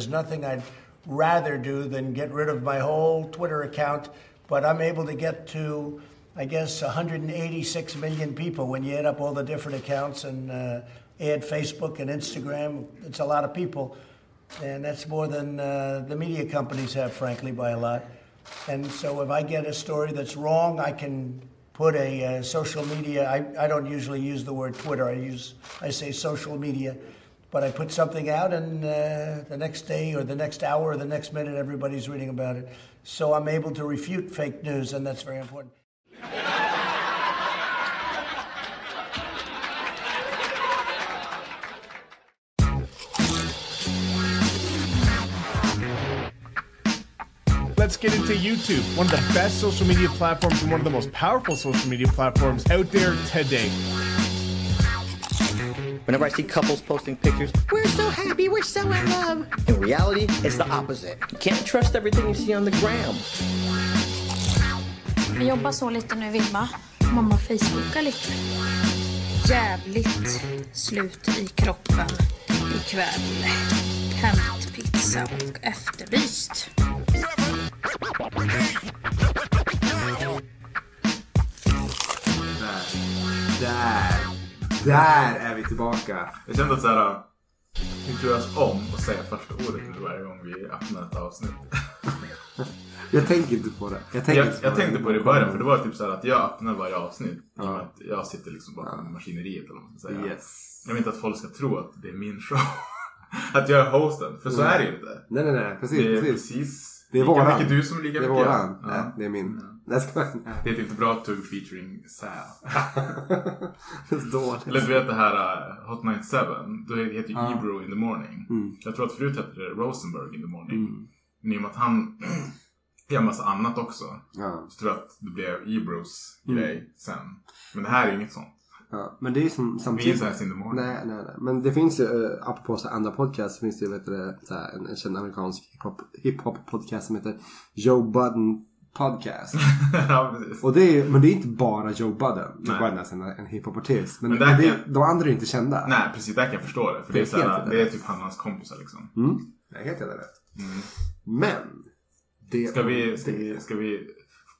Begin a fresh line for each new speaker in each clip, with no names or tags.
there's nothing I'd rather do than get rid of my whole Twitter account. But I'm able to get to, I guess, 186 million people when you add up all the different accounts and uh, add Facebook and Instagram. It's a lot of people. And that's more than uh, the media companies have, frankly, by a lot. And so if I get a story that's wrong, I can put a uh, social media. I, I don't usually use the word Twitter. I use I say social media, but I put something out, and uh, the next day or the next hour or the next minute, everybody's reading about it. So I'm able to refute fake news, and that's very important.
Let's get into YouTube, one of the best social media platforms and one of the most powerful social media platforms out there today.
Whenever I see couples posting pictures, we're so happy, we're so in love. In reality, it's the opposite. You can't trust everything you see on the gram.
Vi jobbar så lite nu Vilma. Mamma facebookar lite. Jävligt slut i kroppen ikväll. Hämtpizza och efterlyst.
Där. Där är vi tillbaka.
Jag kände att såhär, vi turas om och säga första ordet nu varje gång vi öppnar ett avsnitt.
Jag tänker inte på det. Jag, tänker
Jag,
inte
jag tänkte på det i början för det var typ såhär att jag öppnar varje avsnitt. Med att jag sitter liksom bakom maskineriet eller vad man ska säga.
Yes.
Jag vill inte att folk ska tro att det är min show. att jag är hosten. För så är det ju inte.
Nej, nej, nej. Precis.
Det är
precis.
precis
Det är
lika
våran.
mycket du som lika
Det är
mycket
våran.
jag.
Nej, det är min. Nej, ska jag
Det heter inte Bra Tugg featuring Sam.
Det är så dåligt.
Eller du vet det här uh, Hot 97. Då heter ju
Ja.
Ebro in the morning.
Mm.
Jag tror att förut hette det Rosenberg in the morning. Men i och med att han gör massa annat också.
Ja.
Så tror jag att det blev Ebros
Mm.
grej sen. Men det här är ju inget sånt.
Ja, men det är som
Vi är
samtidigt...
inte.
Nej, nej, nej. Men det finns ju, uh, apropå så andra podcast, finns det ju vet du, så här, en, en känd amerikansk hiphop, hiphop podcast som heter Joe Budden Podcast.
ja, precis.
Och det är, men det är inte bara Joe Budden. Joe. Budden är en, en hiphopartist. Men,
Men
men, det,
kan-
de andra är inte kända.
Nej, precis. Där kan jag förstå det. För det,
Det
är,
är
såhär,
helt
det är typ han och hans kompisar liksom.
Mm. Det är helt jävla rätt.
Mm.
Men. Det,
Ska vi, ska
det-
vi, ska vi,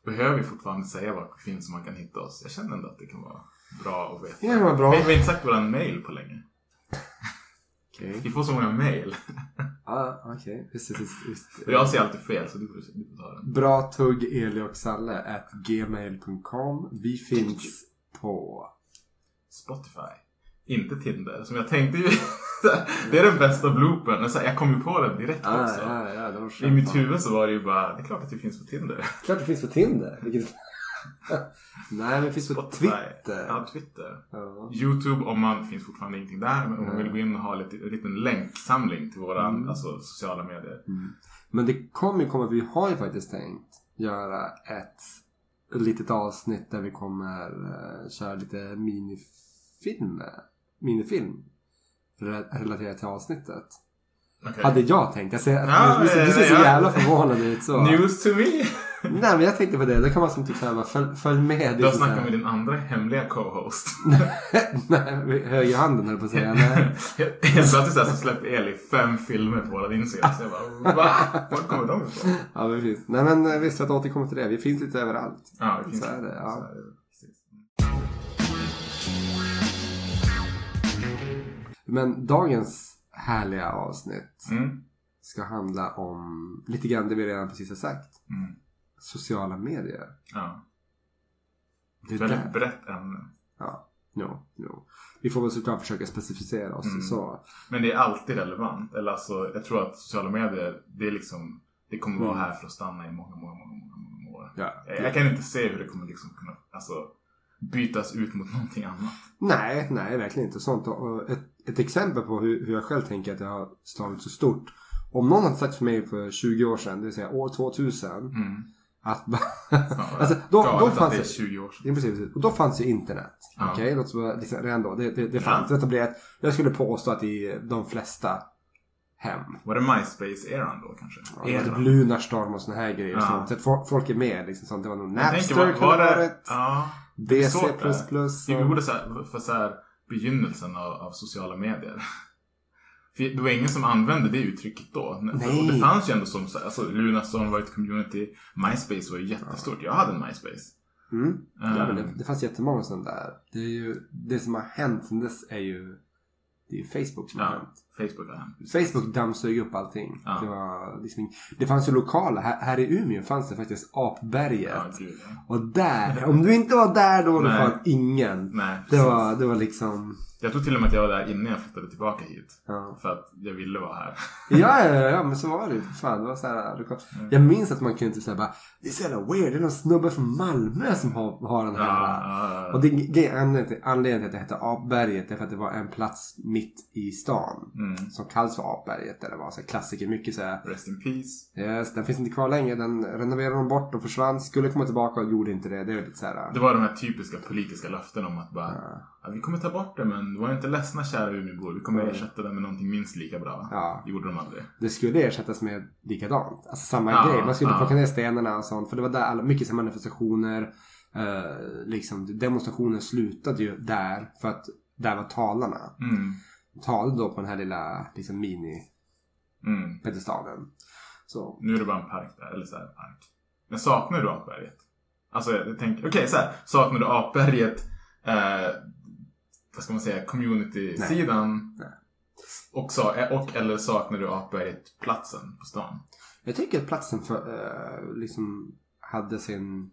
behöver vi fortfarande säga var det finns som man kan hitta oss? Jag känner ändå att det kan vara bra att veta.
Ja, det var bra.
Vi vi har inte sagt våran mail på länge.
Okej.
Vi får så många mail.
Ja, okej. Just, just, just, just.
Och jag säger alltid fel så du får, du får ta den.
Bra tugg Eli och Salle at gmail.com. Vi finns på...
Spotify. Inte Tinder. Som jag tänkte ju. det är den bästa bloopern. Alltså, jag kom ju på den direkt
Ah,
också.
ja, ja, det
I mitt huvud så var det ju bara, det är klart att vi finns på Tinder.
Klart det finns på Tinder. Vilket... Nej, men det finns på
Spotify.
Twitter.
Ja, Twitter.
Ja.
Youtube om man finns fortfarande ingenting där. Men om man vill gå in och ha lite, en liten länksamling till våra
Mm.
alltså, sociala medier.
Men det kommer ju komma, vi har ju faktiskt tänkt göra ett litet avsnitt där vi kommer uh, köra lite minifilm. Minifilm. Re- relaterat till avsnittet.
Okej.
Hade jag tänkt. Jag ser,
Ja,
du, du ser så jävla förvånad ut så.
News to me!
Nej men jag tänkte på det. Det kan man som typ såhär följ, följ med.
Du har snackat med din andra hemliga co-host.
Nej, höger handen höll på att säga. Nej.
Helt plötsligt så här så släpper Eli fem filmer på våran Instagram. Så jag bara, va? Var kommer de ifrån?
Ja, precis. Nej men eh, visst, för att återkomma till det. Vi finns lite överallt.
Ja, det finns
Så är det, ja.
Så är det, precis.
Men dagens härliga avsnitt
Mm.
ska handla om lite grann det vi redan precis har sagt.
Mm.
Sociala medier.
Ja.
Det är
Väldigt brett ämne.
Ja, no, no. Vi får väl såklart försöka specificera oss.
Mm.
Så.
Men det är alltid relevant. Eller alltså, jag tror att sociala medier, det är liksom, det kommer vara
Mm.
här för att stanna i många, många, många, många, många år.
Ja.
Jag, jag kan inte se hur det kommer liksom kunna, alltså, bytas ut mot någonting annat.
Nej, nej, verkligen inte. Sånt. Och ett, ett exempel på hur, hur jag själv tänker att det har slagit så stort. Om någon hade sagt för mig för 20 år sedan, det vill säga år 2000.
Mm.
Att alltså, då,
galet
då fanns
det är
det...
20 år sedan.
Precis. Och då fanns ju internet.
Ja.
Okej, oss bara, liksom, redan då. Det, det, det fanns
Ja.
etablerat. Jag skulle påstå att i de flesta hem.
Var det MySpace-eran då kanske?
Ja, det typ Lunarstorm och såna här grejer.
Ja.
Sånt. Så att fo- folk är med. Liksom, sånt. Det var nog Napster
tänker, var, var
det varit.
Ja. det.
DC++.
Vi borde så här, för så här, begynnelsen av, av sociala medier. Det var ingen som använde det uttrycket då.
Nej.
Och det fanns ju ändå som alltså Lunarstorm var ett community. MySpace var ju jättestort. Jag hade en MySpace.
Mm. Ja, men det, det fanns jättemånga sådana där. Det, är ju, det som har hänt sen dess är ju det är ju Facebook som har
Ja,
hänt.
Facebook har hänt.
Facebook dammsög upp allting.
Ja.
Det, var liksom, det fanns ju lokala. Här, här i Umeå fanns det faktiskt Apberget.
Ja, gud, ja.
Och där, om du inte var där då var det
Nej.
fan ingen.
Nej,
Det var, det var liksom...
Jag tror till och med att jag var där innan jag flyttade tillbaka hit.
Ja.
För att jag ville vara här.
Ja, ja, ja, men så var det ju. Fan, det var så här, det
Mm.
Jag minns att man kunde typ säga bara Det är så jävla weird, det är någon snubbe från Malmö som har, har den här.
Ja.
Och det, grej- anledningen till, anledningen till att det hette Apberget är för att det var en plats mitt i stan.
Mm.
Som kallas för Apberget. Där det var så här klassiker. Mycket så här,
Rest in peace.
yes, den finns inte kvar längre. Den renoverade de bort och försvann. Skulle komma tillbaka och gjorde inte det. Det är lite så här.
Det var de här typiska politiska löften om att bara ja, vi kommer ta bort det men var inte ledsna kära Umeåbor. Vi kommer ersätta det med någonting minst lika bra.
Ja.
Det gjorde de aldrig.
Det skulle ersättas med likadant. Alltså samma
Ja,
grej. Man skulle
ja.
plocka ner stenarna och sånt. För det var där alla, mycket så manifestationer. Eh, liksom, demonstrationer slutade ju där. För att där var talarna.
Mm.
Talade då på den här lilla liksom, mini-pedestalen.
Mm.
Så.
Nu är det bara en park där. Eller så här, park. Men saknar du Apberget? Alltså jag tänker, okej så här. Saknar du Apberget? Eh, vad ska man säga? Community-sidan? Och, sa, och eller saknar du Apberget platsen på stan?
Jag tycker att platsen för, eh, liksom hade sin...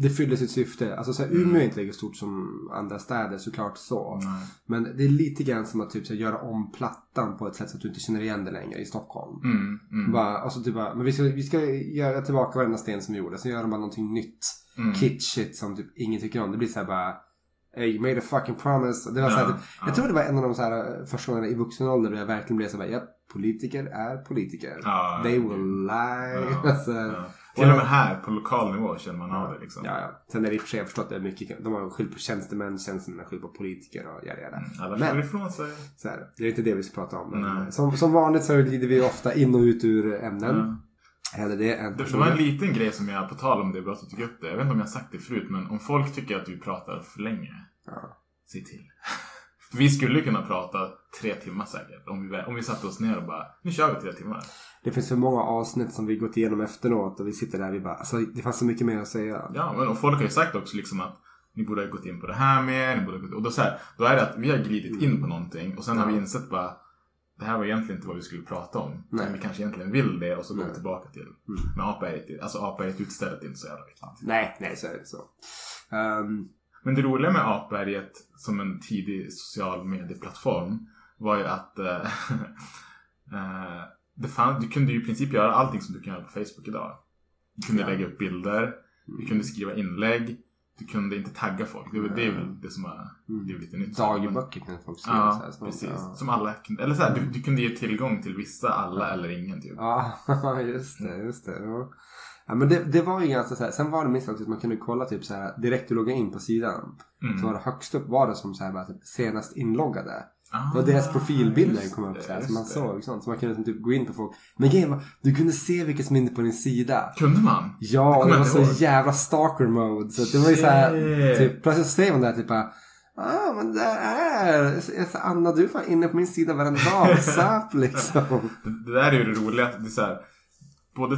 Det fyllde sitt syfte. Alltså så här, Umeå är inte lika stort som andra städer såklart så.
Nej.
Men det är lite grann som att typ, så här, göra om plattan på ett sätt så att du inte känner igen det längre i Stockholm.
Mm, mm,
Bara, och så typ bara, men vi ska, vi ska göra tillbaka varenda sten som vi gjorde. Sen gör de bara någonting nytt.
mm.
Kitschigt som typ ingen tycker om. Det blir så här bara Hey, you made a fucking promise. Det var så här,
Ja,
typ,
ja.
Jag tror det var en av de så här, första gångerna i vuxen ålder då jag verkligen blev så här, ja, politiker är politiker.
Ja,
They
ja.
will lie.
Ja,
Alltså,
ja. Till och med här på lokal nivå känner man av det liksom.
Ja, ja. Sen är det i och för sig, jag har förstått att det är mycket, de har skylt på tjänstemän, tjänstemän har skyllt på politiker och jada jada.
Alla
Men-
ifrån sig.
Så här, det är inte det vi ska prata om. Men
Nej.
som, som vanligt så glider vi ofta in och ut ur ämnen.
Ja.
Hellre det än
Det, det var en liten grej som jag, på tal om det, bra att du tog upp det. Jag vet inte om jag har sagt det förut, men om folk tycker att vi pratar för länge.
Ja.
Säg till. vi skulle kunna prata tre timmar säkert. Om vi, om vi satte oss ner och bara, nu kör vi tre timmar.
Det finns för många avsnitt som vi gått igenom efteråt och vi sitter där och vi bara, alltså det fanns så mycket mer att säga.
Ja, men och folk har ju sagt också liksom att ni borde ha gått in på det här mer. Ni borde ha gått, och då, så här, då är det att vi har glidit in på någonting och sen har vi
Ja.
insett bara det här var egentligen inte vad vi skulle prata om.
Nej.
Men vi kanske egentligen vill det och så går vi tillbaka till. Men apa-berget, alltså apa-berget utstället är inte så jävla viktigt.
Nej, nej så är det så. Ehm,
Men det roliga med Apberget som en tidig social medieplattform var ju att det fann, du kunde ju i princip göra allting som du kan göra på Facebook idag. Du kunde
Ja.
lägga upp bilder, du kunde skriva inlägg, du kunde inte tagga folk. Det, det är väl det som har blivit lite nytt.
dagböcker kan folk skriva så
Ja,
här. Så,
precis.
Ja.
Som alla kunde, eller så här, du, du kunde ge tillgång till vissa, alla eller ingen typ.
Ja, just det, just det. Ja. Ja, men det, det var ju ganska så här. Sen var det minst sagt att man kunde kolla typ så här direkt du loggade in på sidan.
Mm.
Så var det högst upp var det som så här bara typ senast inloggade.
Ah,
Det var deras profilbilder
just
kom upp
det,
så här.
Just
man
det.
såg sånt. Så man kunde typ gå in på folk. Men grejen var, du kunde se vilka som är inne på din sida.
Kunde man?
Ja,
kommer
det var så
inte ihåg.
jävla stalker mode. Så det var ju så här, typ, plötsligt säger man där typ Ah, men där är... Anna, du är fan inne på min sida varenda dag. Zap liksom.
Det, det där är ju det roliga. Det är så här, både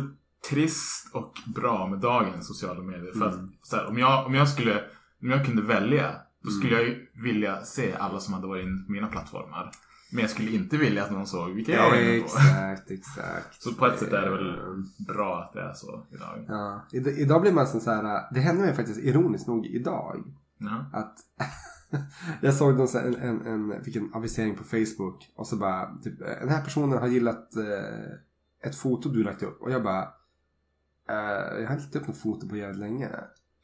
trist och bra med dagens sociala medier. För att, så här, om, jag, om, jag skulle, om jag kunde välja, då skulle jag ju vilja se alla som hade varit inne på mina plattformar. Men jag skulle inte vilja att någon såg vilka jag var inne på.
Exakt, exakt.
Så på ett sätt är det väl bra att det är så idag.
Ja. Id- Idag blir man så här, det hände mig faktiskt ironiskt nog idag.
Ja.
Att jag såg någon, så här, en, en, en, fick en avisering på Facebook och så bara, typ, den här personen har gillat eh, ett foto du lagt upp. Och jag bara, eh, jag har inte lagt upp något foto på jävligt länge.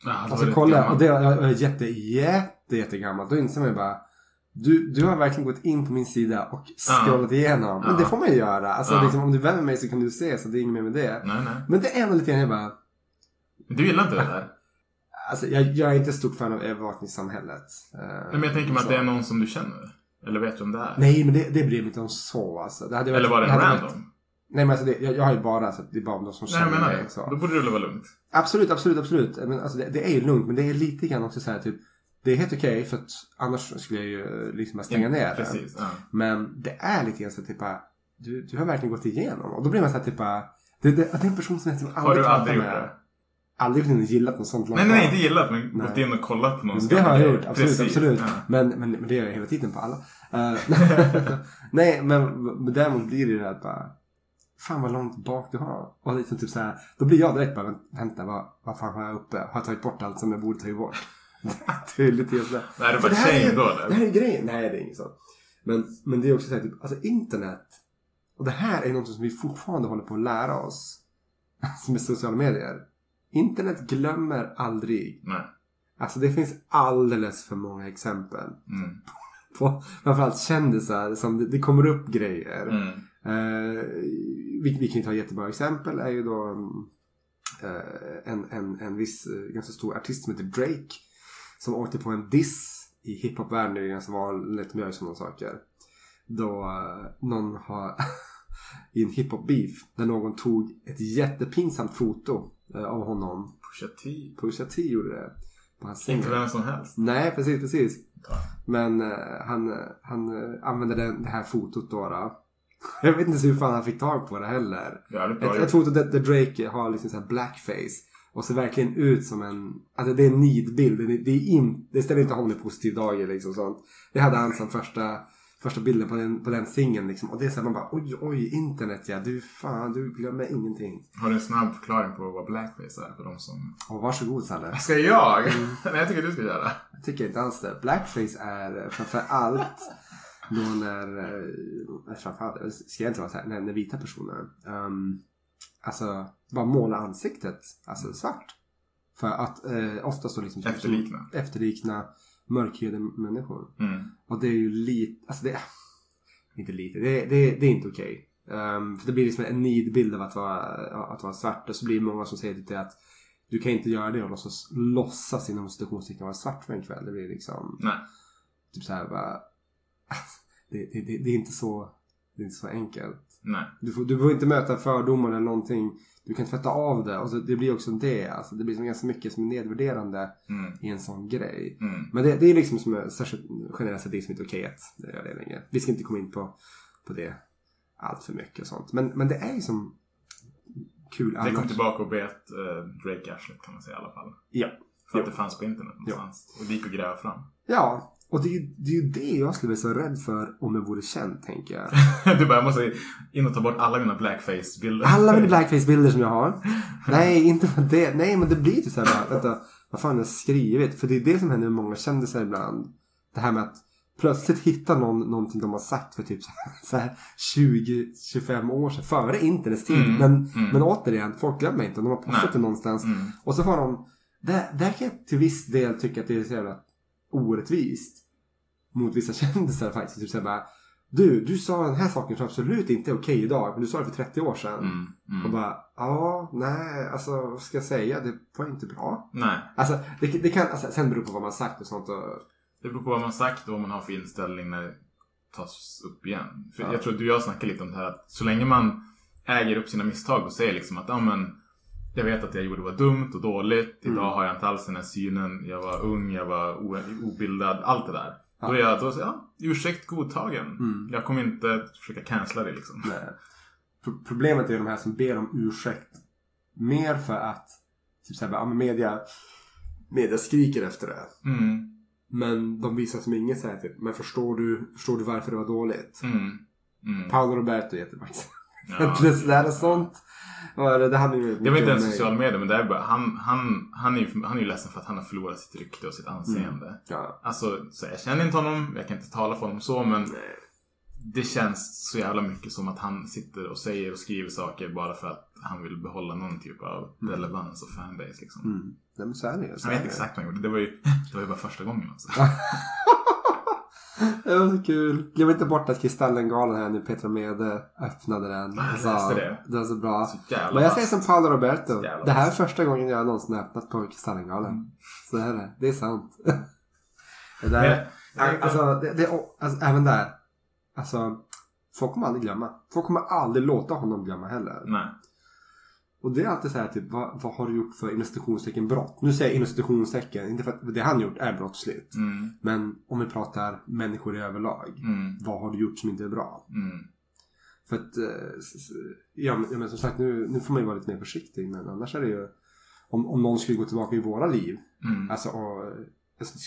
Ja, det
Och
var
så
lite
kollar jag och det är jätte, jätte, jättegammalt. Då inser man ju bara, du, du har verkligen gått in på min sida och scrollat igenom. Men
Ja.
det får man ju göra. Alltså,
Ja.
liksom, om du vänner mig så kan du se så det är inget mer med det.
Nej, nej.
Men det är ändå lite grann jag bara,
du gillar inte det där?
Alltså, jag, jag är inte stort fan av övervakningssamhället. Eh,
Nej, men jag tänker mig att det är någon som du känner. Eller vet du om det är?
Nej, men det, det bryr mig inte om så. Alltså. Det hade varit-
Eller var det
hade
random?
varit- Nej, men alltså det, jag, jag har ju bara, så att det är bara de som
Nej, jag
känner
menar
mig. Så.
Då borde det väl vara lugnt.
Absolut, absolut, absolut. Men alltså det, det är ju lugnt, men det är lite grann också så här typ Det är helt okej för att annars skulle jag ju liksom bara stänga ner det.
Precis. Ja.
Men det är lite grann så typ du, du har verkligen gått igenom. Och då blir man så här typ det, det, det är en person som jag typ
Har
aldrig
du
pratar
aldrig gjort
med.
det?
Aldrig in och gillat något sånt.
Nej, nej, inte gillat men
Nej.
gått in och kollat på någon
Men det har jag gjort, absolut.
Precis,
absolut.
Ja.
Men, men, men det gör jag hela tiden på alla. Eh, nej, men, men däremot blir det ju det att bara, fan vad långt bak du har. Och liksom typ så här, då blir jag direkt bara, vänta, vad, vad fan har jag uppe? Har jag tagit bort allt som jag borde ta bort? det är lite så.
Nej, det var
här är-
då
Det här är grejen. Nej, det är inget sånt. Men, men det är också så här, typ, alltså internet. Och det här är något som vi fortfarande håller på att lära oss. Som är sociala medier. Internet glömmer aldrig.
Nej.
Alltså det finns alldeles för många exempel.
Mm.
På framförallt kändisar som det, det kommer upp grejer.
Mm.
Eh, vi, vi kan ju ta jättebra exempel. är ju då eh, en, en, en viss eh, ganska stor artist som heter Drake. Som åkte på en diss i hiphop-världen. Det är ganska vanligt med sådana saker. Då eh, någon har i en hiphop-beef. Där någon tog ett jättepinsamt foto eh, av honom.
Pusha T.
Pusha T gjorde det.
Inte vem som helst.
Nej, precis, precis. Men han, han använde den, det här fotot då, då. Jag vet inte hur fan han fick tag på det heller.
Jävligt bra
Ett, ett foto där, där Drake har liksom så blackface. Och ser verkligen ut som en... Alltså det är en nidbild. Det, det, är in, det ställer inte honom i positiv dager liksom sånt. Det hade han som första, första bilden på den, på den singeln liksom. Och det är så här man bara oj oj internet ja. Du fan du glömmer ingenting.
Har du en snabb förklaring på vad blackface är för de som...
Och varsågod Salle.
Ska jag? Nej, jag tycker du ska göra.
Jag tycker inte alls det. Blackface är eh, framför allt då när, eh, framförallt, det ska jag inte vara så här, när, när vita personer, um, alltså bara måla ansiktet, alltså svart. För att eh, oftast då liksom
Efterlikna.
efterlikna mörkhyade människor.
Mm.
Och det är ju lite, alltså det är inte lite, det, det, det är inte okej. Ehm, för det blir liksom en nidbild av att vara, att vara svart och så blir det många som säger typ det att du kan inte göra det och låtsas, låtsas inom citationstecken vara svart för en kväll. Det blir liksom
Nej.
typ så här bara, det, det, det, det är inte så det är inte så enkelt.
Nej.
Du får, du får inte möta fördomar eller någonting. Du kan tvätta av det. Och så, det blir också det. Alltså, det blir som ganska mycket som är nedvärderande
Mm.
i en sån grej.
Mm.
Men det, det är liksom som är, särskilt generellt sett det som inte är okej att göra det längre. Vi ska inte komma in på, på det allt för mycket och sånt. Men, men det är ju som kul
Det kom
annars.
tillbaka och bet uh, Drake arslet kan man säga i alla fall.
Ja.
För att
Jo.
det fanns på internet någonstans. Och det gick att gräva fram.
Ja. Och det är, ju- det är ju det jag skulle vara så rädd för om jag vore känd, tänker jag.
du bara, jag måste in och ta bort alla mina blackface-bilder.
Alla mina blackface-bilder som jag har. Nej, inte för det. Nej, men det blir ju så här bara, vänta, vad fan har jag skrivit? För det är det som händer med många kändisar ibland. Det här med att plötsligt hitta någon, någonting de har sagt för typ så här 20-25 år sedan. Före internets tid.
Mm,
Men,
mm.
men återigen, folk glömmer inte. De har postat
Nej.
det någonstans.
Mm.
Och så får de... Där, där kan jag till viss del tycka att det är så jävla orättvist. Mot vissa kändisar faktiskt. Typ såhär bara. Du, du sa den här saken som absolut inte är okej idag. Men du sa det för 30 år sedan.
Mm.
Och
Mm.
bara, ja, nej, alltså vad ska jag säga? Det var inte bra.
Nej.
Alltså, det, det kan, alltså, sen beror på vad man sagt och sånt. Och,
Det beror på vad man sagt och vad man har för inställning när det tas upp igen. För
Ja.
jag tror att du och jag snackade lite om det här att så länge man äger upp sina misstag och säger liksom att ja men jag vet att jag gjorde var dumt och dåligt. Idag
Mm.
har jag inte alls den här synen. Jag var ung, jag var obildad. Allt det där.
Ja.
Då är jag, då säger ja, ursäkt godtagen.
Mm.
Jag kommer inte försöka cancella det liksom.
Pro- Problemet är de här som ber om ursäkt. Mer för att typ såhär, ja, men media, media skriker efter det.
Mm.
Men de visar som inget såhär typ, men förstår du, förstår du varför det var dåligt?
Mm. Mm.
Paolo Roberto är jättebra
Ja.
Det sådär och sånt. Var det, det hade ju
Det var inte ens sociala medier men det är bara, han, han, han, är ju, han är ju ledsen för att han har förlorat sitt rykte och sitt anseende.
Ja.
Alltså, så jag känner inte honom, jag kan inte tala för honom så men det känns så jävla mycket som att han sitter och säger och skriver saker bara för att han vill behålla någon typ av relevans och fanbase liksom.
Mm. Nej men så är det ju.
Jag vet exakt vad han gjorde. Det var ju, det var ju bara första gången alltså.
Det var så kul. Glöm inte bort att Kristallengalan här nu, Petra Mede öppnade den.
Jag
och sa-
läste det.
Det var så bra.
Så
Men jag säger som Paolo Roberto. Det här är första gången jag någonsin har öppnat på Kristallengalan.
Mm.
Så är det. Det är sant. det
Men
där,
jag-
alltså, det, det, alltså, även där. Alltså, folk kommer aldrig glömma. Folk kommer aldrig låta honom glömma heller.
Nej.
Och det är alltid så här typ, vad, vad har du gjort för institutionstecken brott? Nu säger jag institutionstecken, inte för att det han gjort är brottsligt.
Mm.
Men om vi pratar människor i överlag.
Mm.
Vad har du gjort som inte är bra?
Mm.
För att, eh, ja men, som sagt nu, nu får man ju vara lite mer försiktig. Men annars är det ju, om, om någon skulle gå tillbaka i våra liv.
Mm.
Alltså, och, alltså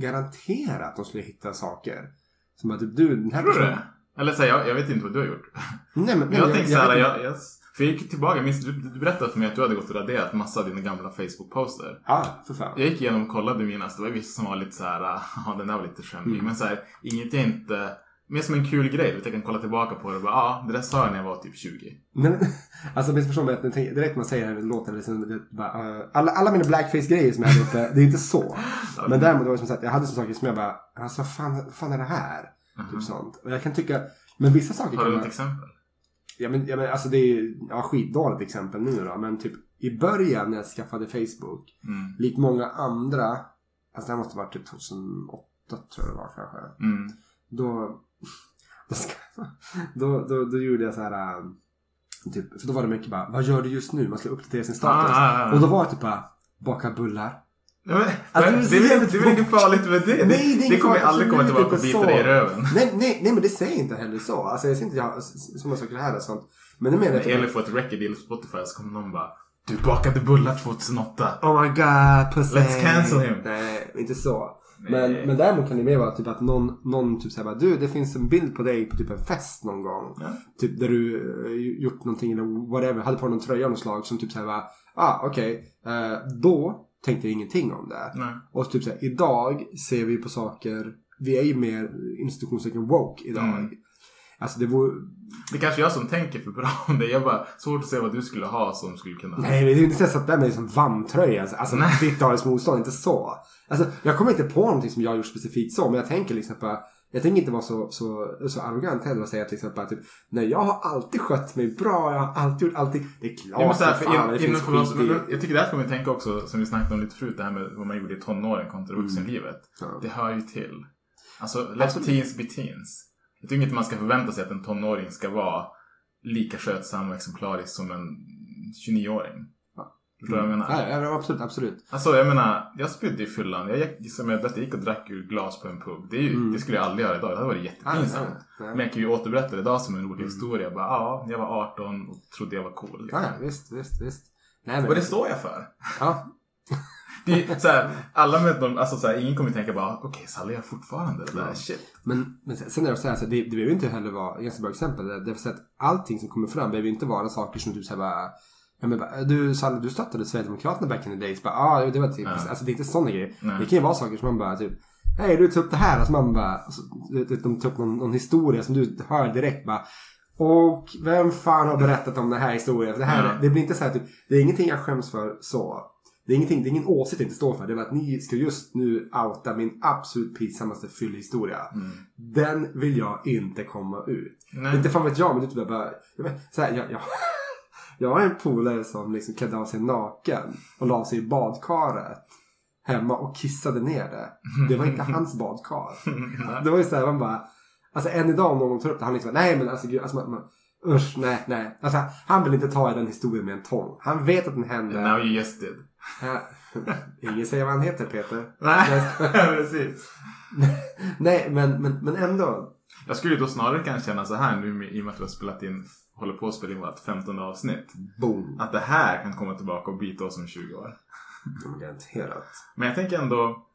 garantera att de skulle hitta saker. Som att typ, du, den här
Tror du det? Eller så här, jag, jag vet inte vad du har gjort.
Nej men,
Men jag tänkte såhär,
vet
jag, jag, för jag gick tillbaka, minns, du, du berättade för mig att du hade gått och raderat massa av dina gamla Facebook-poster.
Ja, för fan.
Jag gick igenom och kollade mina, så det var vissa som var lite såhär, ja den där var lite skämmig.
Mm.
Men såhär, inget jag inte, mer som en kul grej. Jag kan kolla tillbaka på det och bara, ja det där sa jag när jag var typ 20.
Men, alltså missförstå mig, att tänker- direkt man säger det här låter det som det bara, uh, alla, alla mina blackface-grejer som jag hade uppe, det är inte så. Men däremot var det som sagt, jag hade så saker som jag bara, alltså vad fan, fan är det här? Typ sånt. Och jag kan tycka, men vissa saker
Mhm. Har du något exempel?
Ja men, ja, men alltså det är ja, skitdåligt exempel nu då. Men typ i början när jag skaffade Facebook.
Mm.
Likt många andra. Alltså det här måste ha varit typ 2008 tror jag det var kanske.
Mm.
Då, då, ska, då, då, då gjorde jag så här. ähm, Typ, för då var det mycket bara, vad gör du just nu? Man skulle uppdatera sin status.
Ah, ah, ah.
Och då var det typ bara, baka bullar.
Men,
Alltså, det är
det, är, väl- det är väl inget farligt med det?
Nej, det
det kommer
farligt,
aldrig komma
absolut
tillbaka och
inte
bita dig i röven.
Nej, nej, nej men det säger inte heller så. Alltså jag säger inte jag sådana saker här och sånt. Men det menar jag typ
Elin får ett record deal på Spotify så kommer någon bara Du bakade bullar 2008.
Oh my god, pussy.
Let's cancel him.
Nej, inte så.
Nej.
Men, men däremot kan det mer vara typ att någon, någon typ säger du det finns en bild på dig på typ en fest någon gång.
Ja.
Typ där du eh, gjort någonting eller whatever, hade på någon tröja av något slag som typ säger ah okej. Eh, då tänkte ingenting om det.
Nej.
Och typ såhär idag ser vi på saker, vi är ju mer institutionstecken woke idag.
Mm.
Alltså det vore,
Det är kanske jag som tänker för bra om det. Jag bara, svårt att se vad du skulle ha som skulle kunna...
Nej, det är inte så att jag satt där med liksom vantröja. Alltså, alltså ditt motstånd, inte så. Alltså, jag kommer inte på någonting som jag har gjort specifikt så, men jag tänker liksom på jag tänker inte vara så, så, så arrogant heller och säga till exempel att typ, nej jag har alltid skött mig bra, jag har alltid gjort allting. Det är klart
Ja, men så här,
för fan, det finns skit i.
jag tycker det här ska man tänka också, som vi snackade om lite förut, det här med vad man gjorde i tonåren kontra vuxenlivet.
Ja.
Det hör ju till. Alltså, let teens be teens. Jag tycker inte man ska förvänta sig att en tonåring ska vara lika skötsam och exemplarisk som en 29-åring. Förstår du vad jag menar?
Ja, absolut, absolut.
Alltså jag menar, jag spydde i fyllan. Jag gick, som jag jag gick och drack ur glas på en pub. Det, är ju, det skulle jag aldrig göra idag. Det hade varit jättepinsamt.
Mm. Ja, ja, ja.
Men jag kan ju återberätta det idag som en rolig historia. Bara, ja, jag var 18 och trodde jag var cool. liksom.
Ja, visst, visst, visst. Nej, men,
Och det står jag för.
ja.
Det är så här, alla med dem, alltså så här, ingen kommer tänka bara, okej, Sally gör fortfarande det där. Shit.
Men, men sen är det så här, så det, det behöver inte heller vara, ganska bra exempel, säga att allting som kommer fram behöver inte vara saker som du säger bara Ja, men bara, du, Sally, du stöttade Sverigedemokraterna back in the days. Bara, ah, det var typ,
Ja.
alltså det är inte sådana grejer.
Nej.
Det kan ju vara saker som man bara typ, hej du tog upp det här. Alltså man bara, alltså, du de tar upp någon, någon historia som du hör direkt bara. Och vem fan har berättat om den här historien? För Det, här,
Ja.
det blir inte så här typ, det är ingenting jag skäms för så. Det är, ingenting, det är ingen åsikt jag inte står för. Det är att ni ska just nu outa min absolut pinsammaste fyllehistoria. Den vill jag inte komma ut.
Nej.
Inte fan vet jag, men är typ bara... Så här, jag, jag, jag har en polare som liksom klädde av sig naken och la sig i badkaret hemma och kissade ner det. Det var inte hans badkar. Det var ju såhär, man bara... Alltså än idag om någon tar upp det, han liksom nej men alltså gud, alltså man, man, usch, nej, nej. Alltså han vill inte ta i den historien med en tång. Han vet att den hände.
Now you just did.
Ingen säger vad han heter Peter.
Nej, precis.
Nej, men, men, men ändå.
Jag skulle då snarare kanske känna så här nu i och med att vi har spelat in, håller på att spela in vårt 15 avsnitt.
Boom.
Att det här kan komma tillbaka och bita oss om 20 år.
Garanterat.
Men jag tänker ändå,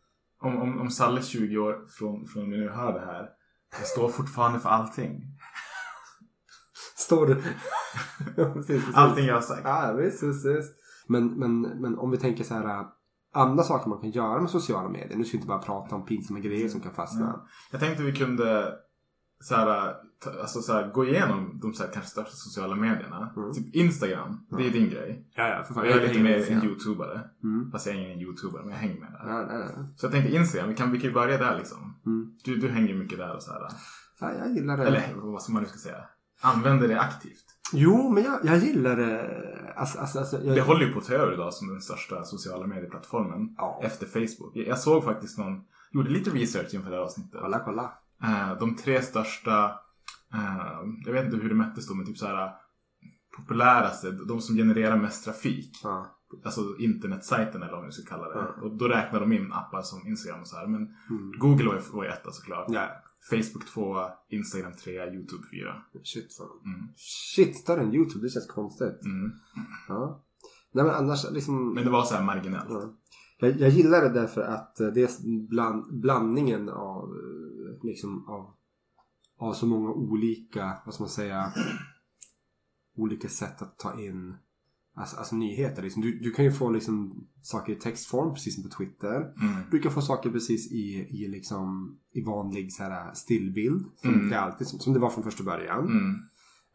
om, om, om Salle 20 år från, från nu hör det här, jag står fortfarande för allting.
Står du? Ja, precis, precis.
Allting jag har sagt.
Ja, visst, visst. Men, men, men om vi tänker så här. äh, Andra saker man kan göra med sociala medier. Nu ska vi inte bara prata om pinsamma grejer som kan fastna.
Jag tänkte vi kunde så här, alltså så här, gå igenom de så här, kanske största sociala medierna.
Mm.
Typ Instagram, det är din grej.
Ja, ja, för fan.
Jag är lite mer en youtubare.
Mm.
Fast jag är ingen youtubare, men jag hänger med där.
Ja, nej, nej.
Så jag tänkte Instagram, vi kan, vi kan ju börja där liksom.
Mm.
Du, du hänger mycket där och så här.
Ja, jag gillar det.
Eller vad ska man nu ska säga? Använder det aktivt.
Jo, men jag, jag gillar det. Alltså, alltså, alltså, jag...
Det håller ju på att ta över idag som den största sociala medieplattformen.
Ja.
Efter Facebook. Jag, jag såg faktiskt någon, gjorde lite research inför det här avsnittet.
Kolla, kolla.
Eh, de tre största, eh, jag vet inte hur det mättes då, men typ så här populäraste, de som genererar mest trafik.
Ja.
Alltså internetsajten eller vad man ska kalla det.
Ja.
Och då räknar de in appar som Instagram och så här. Men
Mm.
Google var ju, var ju etta såklart.
Ja.
Facebook 2, Instagram 3, YouTube 4.
Shit fan.
Mm.
Shit, större än YouTube. Det känns konstigt.
Mm.
Ja. Nej men annars liksom.
Men det var så här marginellt.
Ja. Jag, jag gillar det därför att eh, det är bland, blandningen av eh, liksom av, av så många olika, vad ska man säga, olika sätt att ta in alltså, alltså nyheter. Liksom. Du, du kan ju få liksom saker i textform precis som på Twitter.
Mm.
Du kan få saker precis i, i, liksom, i vanlig så här, stillbild. Som,
Mm.
det alltid, som, som det var från första början.
Mm.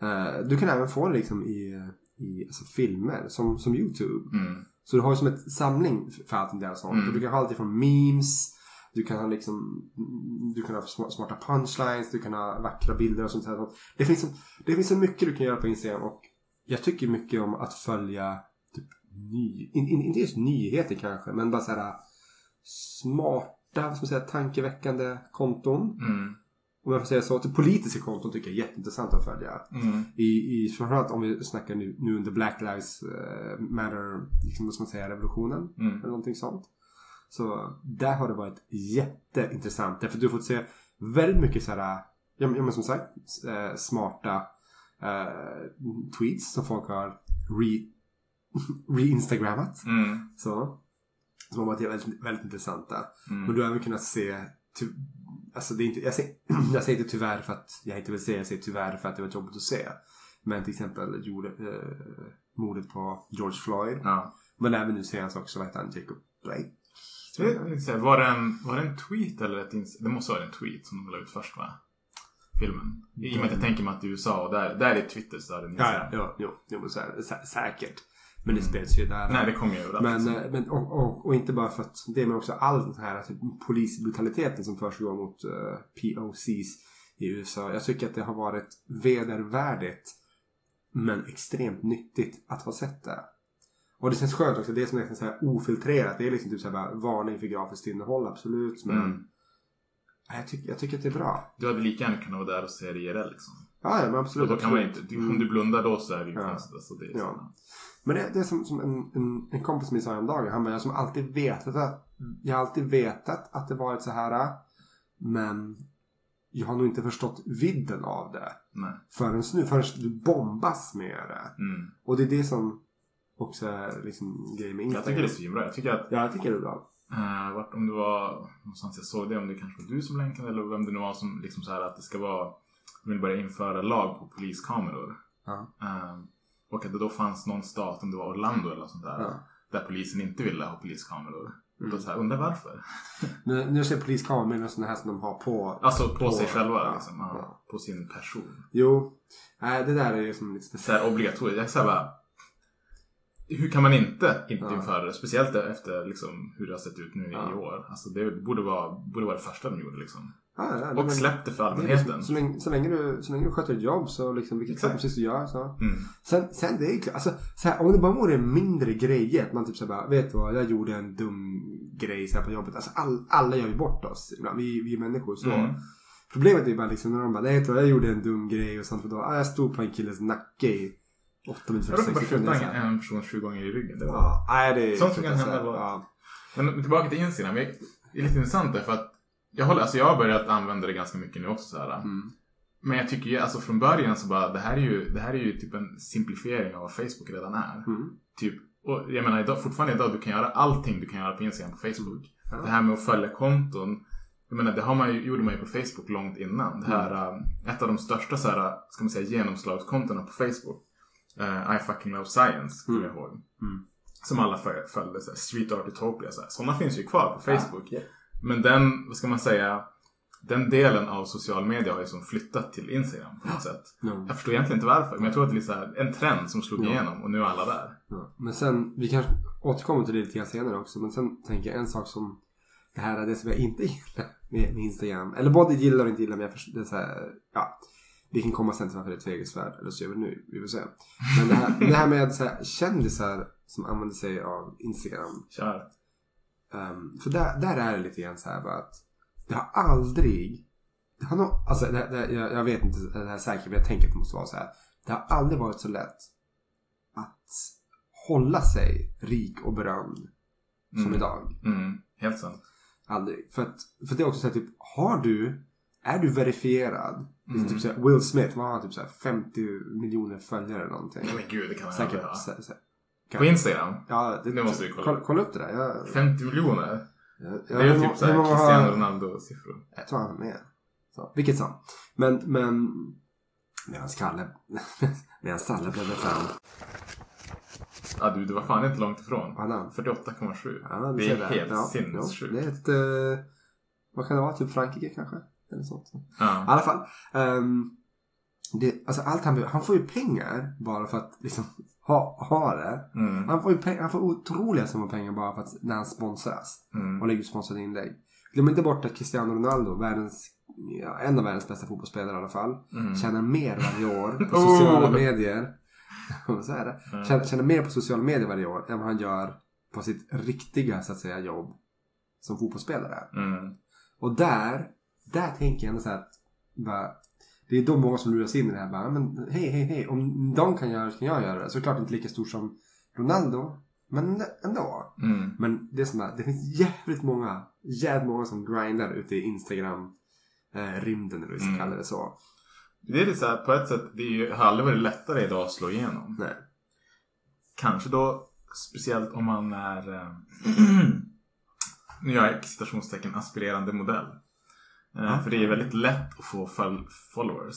Eh, du kan även få det liksom i, i alltså, filmer som, som YouTube.
Mm.
Så du har ju som ett samling för allt det där sånt.
Mm.
Du kan ha allt ifrån memes. Du kan ha liksom Du kan ha sma- smarta punchlines. Du kan ha vackra bilder och sånt här. Det finns, så, det finns så mycket du kan göra på Instagram. Och jag tycker mycket om att följa typ ny, in, in, inte just nyheter kanske. Men bara så här smarta, vad ska man säga, tankeväckande konton.
Mm.
Om jag får säga så. Till politiska konton tycker jag är jätteintressant att följa.
Mm.
I, i framförallt om vi snackar nu, nu under Black Lives eh, Matter, liksom, vad ska man säga, revolutionen.
Mm.
Eller någonting sånt. Så där har det varit jätteintressant. Därför att du har fått se väldigt mycket så här, ja men som sagt, eh, smarta eh, tweets som folk har re, re-instagrammat.
Mm.
Så. Som har varit väldigt, väldigt intressanta.
Mm.
Men du har även kunnat se ty, Alltså det är inte, jag, säger, jag säger inte tyvärr för att jag inte vill se, jag säger tyvärr för att det var jobbigt att se. Men till exempel gjorde, eh, mordet på George Floyd.
Ja.
Men även nu senast också, vad heter han, Jacob Blake?
Här, Var det, en, var det en tweet eller ett ins- Det måste vara en tweet som de la ut först va? Filmen. I och med att jag tänker mig att i USA och där, där är Twitter större än
Ja, ja, jo, jo, men så här, sä, säkert. Men det spreds ju där.
Nej, det kommer ju överallt.
Men,
liksom.
eh, men och, och, och inte bara för att det men också all den här typ, polisbrutaliteten som försiggår mot uh, POCs i USA. Jag tycker att det har varit vedervärdigt men extremt nyttigt att ha sett det. Och det känns skönt också. Det är som är så här ofiltrerat. Det är liksom typ så här bara, varning för grafiskt innehåll absolut. Men
Mm.
Jag, tycker, jag tycker att det är bra.
Du hade lika gärna kunnat vara där och se det IRL liksom.
Ja, ja men
Och
absolut.
då kan man inte, om du blundar då så är det ju
Ja.
konstigt. Alltså, det är
Ja. Men det, det är som, som en, en, en kompis min sa häromdagen. Han bara, jag som alltid vetat att, jag har alltid vetat att det varit så här. Men jag har nog inte förstått vidden av det.
Nej.
Förrän nu, förrän du bombas med det.
Mm.
Och det är det som också är liksom grejen med
Jag
Instagram.
tycker det är svinbra. Jag tycker att
Ja, jag tycker det är bra.
Uh, vart, om det var någonstans jag såg det, om det kanske var du som länkade eller vem det nu var som liksom så här att det ska vara, de vill börja införa lag på poliskameror.
Ja.
Eh, och att det då fanns någon stat, om det var Orlando eller sånt där,
Ja.
där polisen inte ville ha poliskameror.
Mm.
då så här, undrar varför?
Men nu ser poliskameror med sådana här som de har på.
Alltså på, sig själva
ja,
liksom, ja, på sin person.
Jo. Nej, det där är ju som lite speciellt.
obligatoriskt. Jag säger bara, hur kan man inte, införa det? Speciellt efter liksom, hur det har sett ut nu
Ja.
i år. Alltså det borde vara, borde vara det första de gjorde liksom.
Ja, ja,
Och
men-
släpp det för
Så,
allmänheten.
så, länge, så, länge du, så länge du sköter ett jobb så liksom, vilket
Exakt.
precis du gör så.
Mm.
Sen, sen det är klart, alltså, så här, om det bara vore mindre grejer. Att man typ så här bara, vet du vad, jag gjorde en dum grej så här på jobbet. Alltså all, alla gör ju bort oss. ibland. Vi, vi är människor så.
Mm.
Problemet är bara liksom när de bara, nej du jag gjorde en dum grej och sånt. Och då, ah, jag stod på en killes nacke i 8 minuter
Jag råkade
46
bara
sekunder. så
skjuta en person 20 gånger i ryggen. Det var...
Ja, nej det är
Sånt kan hända bara.
Ja.
Men tillbaka till Instagram. Det är lite intressant där för att jag, håller, alltså jag har börjat använda det ganska mycket nu också. Så här.
Mm.
Men jag tycker ju, alltså från början så bara, det här är ju, det här är ju typ en simplifiering av vad Facebook redan är.
Mm.
Typ, och jag menar idag, fortfarande idag, du kan göra allting du kan göra på Instagram på Facebook.
Ja.
Det här med att följa konton. Jag menar, det har man ju, gjorde man ju på Facebook långt innan. Det här,
Mm.
äh, ett av de största så här, ska man säga, genomslagskontona på Facebook. Uh, I fucking love science, kommer
Mm.
jag ihåg.
Mm.
Som alla föl- följde, så här, Street Art Utopia. Så här. Sådana finns ju kvar på Facebook.
Ja.
Men den, vad ska man säga, den delen av social media har ju som flyttat till Instagram på något sätt.
Ja.
Jag förstår egentligen inte varför, men jag tror att det är så här, en trend som slog igenom och nu är alla där.
Men sen, vi kanske återkommer till det lite senare också. Men sen tänker jag en sak som det här är det som jag inte gillar med, med Instagram. Eller både gillar och inte gillar men jag förstår, det är så här, ja. Vi kan komma sen till varför det är tvegesvärd. Eller så gör vi nu, vi får se. Men det här, det här med så här, kändisar som använder sig av Instagram.
Kör.
Um, för där, där är det lite grann så här bara att det har aldrig det har nog, alltså det, det, jag, jag vet inte det här säkert men jag tänker att det måste vara så här. Det har aldrig varit så lätt hålla sig rik och berömd som idag.
Mm, helt sant.
Aldrig. För, att, för det är också så här, typ, har du, är du verifierad?
Mm.
Typ så här, Will Smith, vad har han? Typ så här 50 miljoner följare eller någonting.
Men gud, det kan man
Säkert.
ha.
sä- sä-
På Instagram?
Ja, det,
Det måste vi kolla.
kolla. Kolla upp det där. Jag,
50 miljoner?
jag,
Det är typ såhär Cristiano Ronaldo-siffror.
Jag tror han är med. Så, vilket som. Men, men... Medan Kalle... medan Salle blev fram.
Ja du, det var fan inte långt ifrån.
Vad hade han?
48,7.
Ja,
det är helt
Ja,
sinnessjukt.
ja, Det är ett... eh, vad kan det vara? Typ Frankrike kanske? Eller sånt. I
Ja.
alla fall. ehm, det, alltså allt han, han får ju pengar bara för att liksom ha, ha det.
Mm.
Han får ju pengar, han får otroliga summor pengar bara för att när han sponsras.
Mm.
Och lägger ut sponsrade inlägg. Glöm inte bort att Cristiano Ronaldo, världens, ja, en av världens bästa fotbollsspelare i alla fall.
Mm.
Tjänar mer varje år på
Oh!
sociala medier. så är det.
Mm.
Tjänar, tjänar mer på sociala medier varje år än vad han gör på sitt riktiga så att säga jobb som fotbollsspelare.
Mm.
Och där, där tänker jag ändå så här att bara, det är då många som luras in i det här. Bara, men hej, hej, hej. Om de kan göra det så kan jag göra det. Såklart inte lika stor som Ronaldo. Men ändå.
Mm.
Men det är som att det finns jävligt många, jävligt många som grindar ute i Instagram eh, rymden eller vad vi
Mm.
kalla det så.
Det är lite såhär, på ett sätt, det är ju, har aldrig varit lättare idag att slå igenom.
Nej.
Kanske då speciellt om man är, eh, nu gör jag citationstecken, aspirerande modell. Eh, För det är väldigt lätt att få fol- followers.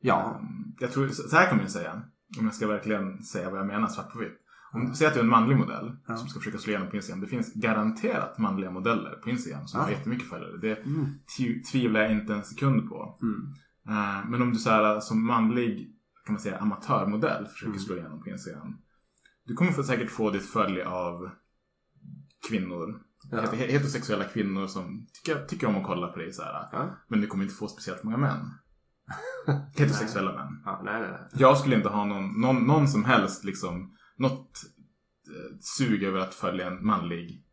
Ja.
Um, Jag tror, så här kommer jag säga. Om jag ska verkligen säga vad jag menar svart på vitt. Om, Säg att du är en manlig modell som ska försöka slå igenom på Instagram. Det finns garanterat manliga modeller på Instagram som har
Ja.
jättemycket följare. Det
Mm.
tv- tvivlar jag inte en sekund på.
Mm.
Eh, Men om du så här, som manlig kan man säga, amatörmodell försöker
Mm.
slå igenom på Instagram. Du kommer säkert få ditt följe av kvinnor.
Ja.
het- Heterosexuella kvinnor som tycker, tycker om att kolla på dig. Så här.
Ja.
Men du kommer inte få speciellt många män. Heterosexuella män.
Ja, nej, nej, nej.
Jag skulle inte ha någon, någon, någon som helst liksom, något eh, sug över att följa en manlig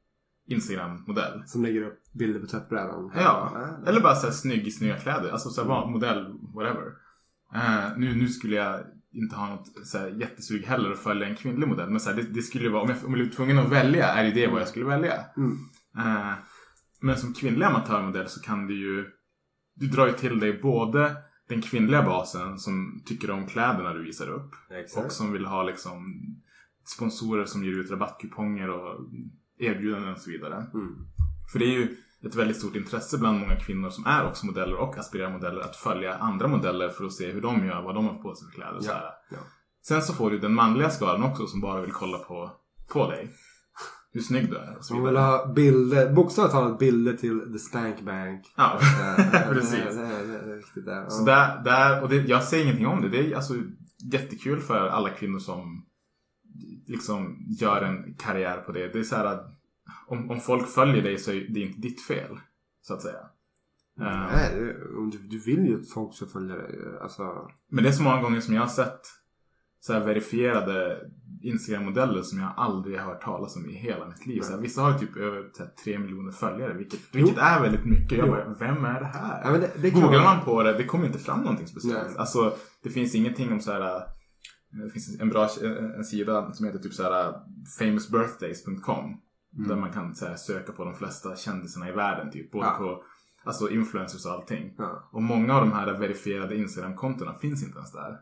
Instagram-modell.
Som lägger upp bilder på tvättbrädan.
Ja, eller bara så här snygg i snygga kläder. Alltså så här, var- modell, whatever. Eh, nu, nu skulle jag inte ha något så här, jättesug heller att följa en kvinnlig modell. Men så här, det, det skulle ju vara, om jag, om jag blev tvungen att välja, är det vad jag skulle välja.
Mm.
Eh, men som kvinnlig amatörmodell så kan du ju, du drar ju till dig både den kvinnliga basen som tycker om kläderna du visar upp.
Exakt.
Och som vill ha liksom sponsorer som ger ut rabattkuponger och erbjudanden och så vidare.
Mm.
För det är ju ett väldigt stort intresse bland många kvinnor som är också modeller och aspirerar modeller att följa andra modeller för att se hur de gör, vad de har på sig för kläder och så här.
ja.
Sen så får du den manliga skalan också som bara vill kolla på, på dig. Hur snygg du är och så
Man vill
vidare.
ha bilder, bokstavligt talat bilder till the stank bank.
Ja,
Eh, eh,
precis.
Där.
Så där, där och det, jag säger ingenting om det. Det är alltså jättekul för alla kvinnor som liksom gör en karriär på det. Det är så här att om, om folk följer dig så är det inte ditt fel. Så att säga. Eh,
Nej, du, du vill ju att folk ska följa dig. Alltså,
Men det är så många gånger som jag har sett så här verifierade Instagram-modeller som jag aldrig har hört talas om i hela mitt liv. Så här, vissa har ju typ över här, 3 miljoner följare, vilket, vilket är väldigt mycket. Jag bara, vem är det här?
Ja, det- det
Googlar man på det, det kommer inte fram någonting speciellt.
Nej.
Alltså, det finns ingenting om så här... eh, Det finns en bra en sida som heter typ så här famousbirthdays.com. Där man kan så här, söka på de flesta kändisarna i världen. Typ, både
Ja.
på alltså, influencers och allting.
ja.
Och många av de här verifierade Instagram-kontona finns inte ens där.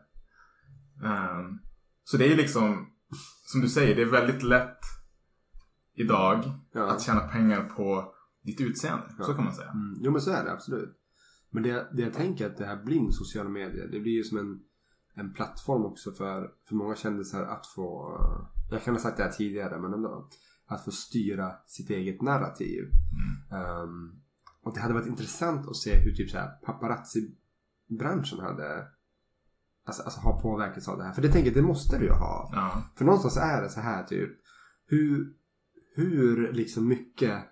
Ehm, så det är liksom, som du säger, det är väldigt lätt idag
Ja.
att tjäna pengar på ditt utseende. Så kan man säga.
Mm, jo men så är det absolut. Men det, det jag tänker att det här blir med sociala medier. Det blir ju som en, en plattform också för, för många kändisar att få. Jag kan ha sagt det här tidigare men ändå. Att få styra sitt eget narrativ. Ehm, och det hade varit intressant att se hur typ så här paparazzi-branschen hade alltså, alltså har påverkats av det här. För det tänker jag, det måste du ju ha.
Ja.
För någonstans är det så här typ. Hur, hur liksom mycket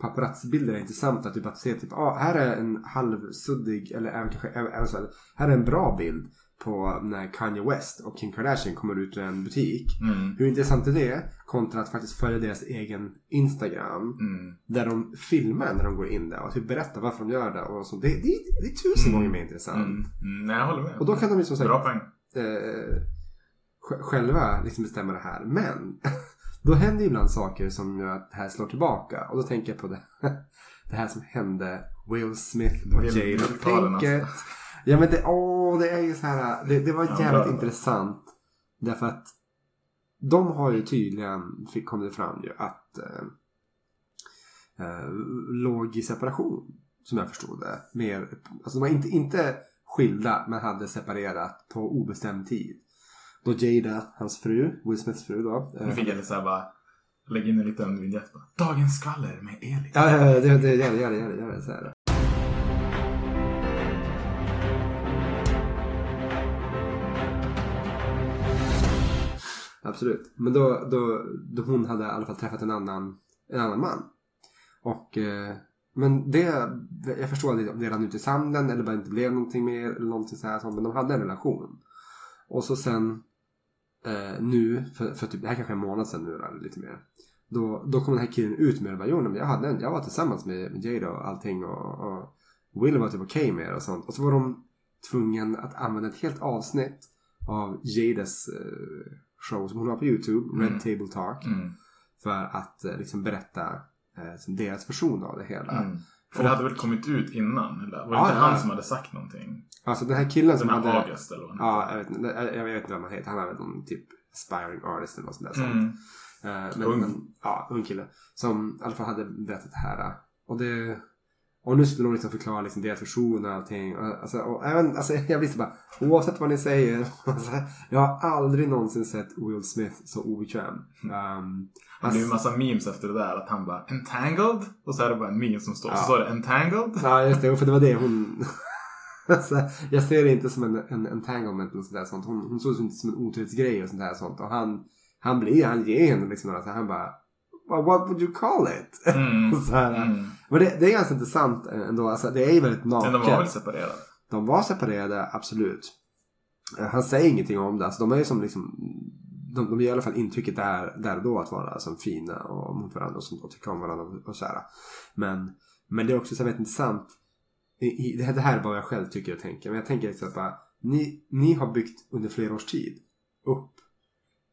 paparazzi-bilder är intressanta. Typ att se typ, ah, här är en halvsuddig eller även kanske även, även så här, här är en bra bild på när Kanye West och Kim Kardashian kommer ut ur en butik.
Mm.
Hur intressant är det? Kontra att faktiskt följa deras egen Instagram.
Mm.
Där de filmar när de går in där och typ berättar varför de gör det. Och så. Det, det, det är tusen gånger mer intressant.
Mm. Mm. Nej, jag håller med.
Och då kan de liksom säga
Bra poäng.
eh, sj- själva liksom bestämma det här. Men då händer ju ibland saker som gör att det här slår tillbaka. Och då tänker jag på det, det här som hände Will Smith och Jada Pinkett.
alltså.
Ja men det, åh, det är ju så här. Det, det var
Ja,
jävligt
bra.
intressant. Därför att de har ju tydligen, fick, kom det fram ju, att eh, eh, låg i separation. Som jag förstod det. Mer, alltså de var inte, inte skilda men hade separerat på obestämd tid. Då Jada, hans fru, Will Smiths fru då. eh,
Nu fick jag lite såhär bara lägga in en liten vignett bara. Dagens skvaller med Elin.
Ja, ja, ja, det, det, gör det, gör det, gör det, så är Absolut. Men då, då, då hon hade i alla fall träffat en annan, en annan man. Och, eh, men det, jag förstår inte om det rann ut i sanden eller bara inte blev någonting mer eller någonting så här. sånt, Men de hade en relation. Och så sen eh, nu, för, för typ, det här kanske är en månad sedan nu eller lite mer. Då, då kom den här killen ut med det. och Bara, jo, men jag, hade en, jag var tillsammans med, med Jada och allting. Och, och Will var typ okej med det och sånt. Och så var de tvungen att använda ett helt avsnitt av Jadas eh, show som hon har på YouTube. Red
Mm.
Table Talk.
Mm.
För att eh, liksom berätta eh, som deras version av det hela.
Mm. För det hade väl kommit ut innan? Eller? Var det
Ja,
inte
ja.
han som hade sagt någonting?
Alltså den här killen som
Den här
hade...
August eller vad
Ja, jag vet, inte- jag, vet inte vad han heter. Han är väl någon typ aspiring artist eller något sånt där. sånt.
Mm.
Eh, men,
Ung.
men, ja, ung kille. Som i alla fall hade berättat det här. Och det... Och nu skulle hon liksom förklara liksom deras version och allting. Och, alltså, och även, alltså, jag blir så bara, oavsett vad ni säger. Alltså, jag har aldrig någonsin sett Will Smith så obekväm. Um,
Det
alltså,
blev en massa memes efter det där. Att han bara entangled. Och så är det bara en meme som står.
Ja.
Så står det entangled.
Ja, just det. För det var det hon... alltså, jag ser det inte som en, en entanglement eller sånt där sånt. Hon, hon såg det inte som en otrohetsgrej och sånt där sånt. Och han, han blir, han ger henne liksom några så han bara well, What would you call it?
Mm.
så här,
Mm.
Men det, det är ganska intressant ändå. Alltså, det är ju väldigt naket.
Men de var väl separerade?
De var separerade, absolut. Eh, Han säger ingenting om det. Alltså, de är ju som liksom... De, de ger i alla fall intrycket där, där och då att vara som fina och mot varandra och, sånt, och tycka om varandra och, och så här. Men, men det är också så väldigt intressant. I, i, det, här, det här är vad jag själv tycker och tänker. Men jag tänker liksom att bara, ni, ni har byggt under flera års tid upp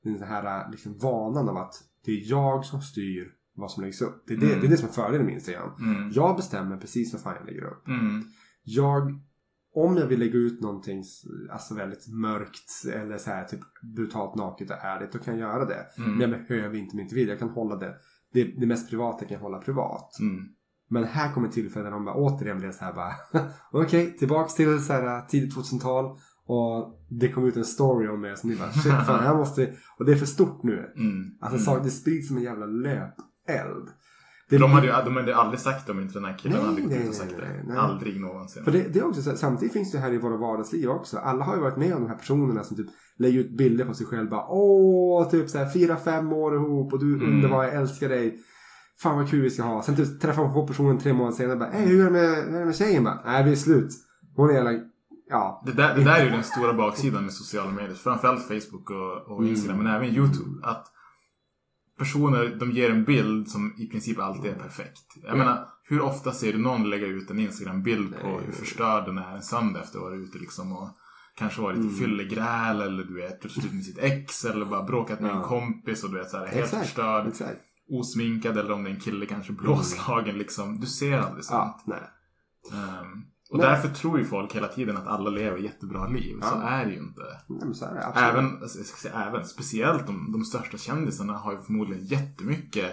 den här liksom, vanan av att det är jag som styr vad som läggs upp. Det är det,
Mm.
det, är det som är fördelen med Instagram.
Mm.
Jag bestämmer precis vad fan jag lägger upp
Mm.
jag om jag vill lägga ut någonting alltså väldigt mörkt eller så här typ brutalt naket och ärligt då kan jag göra det.
Mm.
Men jag behöver inte om inte vill. Jag kan hålla det. Det, det mest privata kan jag hålla privat.
Mm.
Men här kommer tillfällen när de bara återigen blir så här bara okej tillbaks till så här tidigt 2000-tal och det kom ut en story om er som ni bara shit fan jag måste och det är för stort nu.
Mm.
Alltså
mm.
så, det sprids som en jävla löpeld. Det
De hade ju de hade aldrig sagt det om inte den här killen
Nej,
hade gått
nej,
ut och sagt
nej,
det.
nej.
Aldrig någonsin.
För det, det är också så, samtidigt finns det här i våra vardagsliv också. Alla har ju varit med om de här personerna som typ lägger ut bilder på sig själv. Bara åh, typ så här fyra, fem år ihop och du är
Mm.
underbar, jag älskar dig. Fan vad kul vi ska ha. Sen typ träffar man på personen tre månader senare. Bara, Hej, hur är det med, hur är det med tjejen? Bara, Nej, vi är slut. Hon är jävla, ja.
Det där, det där är ju den stora baksidan med sociala medier. Framförallt Facebook och, och Instagram, men även YouTube. Att personer, de ger en bild som i princip alltid är perfekt. Jag menar, hur ofta ser du någon lägga ut en Instagram-bild på
Nej.
hur förstörd den är en söndag efter att ha varit ute liksom och kanske varit lite fyllegräl eller du vet, slut med sitt ex eller bara bråkat med en
Ja.
kompis och du vet såhär, helt
Exakt,
förstörd,
exakt.
osminkad eller om det är en kille kanske blåslagen liksom. Du ser aldrig sånt.
Ja, nej.
Ehm, och
Nej.
därför tror ju folk hela tiden att alla lever jättebra liv. Så
Ja.
är det ju inte.
nej men så är det absolut.
Även, jag ska säga även, speciellt de, de största kändisarna har ju förmodligen jättemycket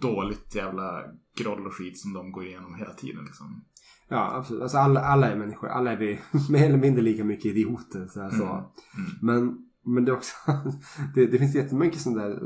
dåligt jävla groll och skit som de går igenom hela tiden liksom.
Ja, absolut. Alltså alla, alla är människor. Alla är vi mer eller mindre lika mycket idioter. Så här, så.
Mm.
Men, men det är också... det, det finns jättemycket sån där eh,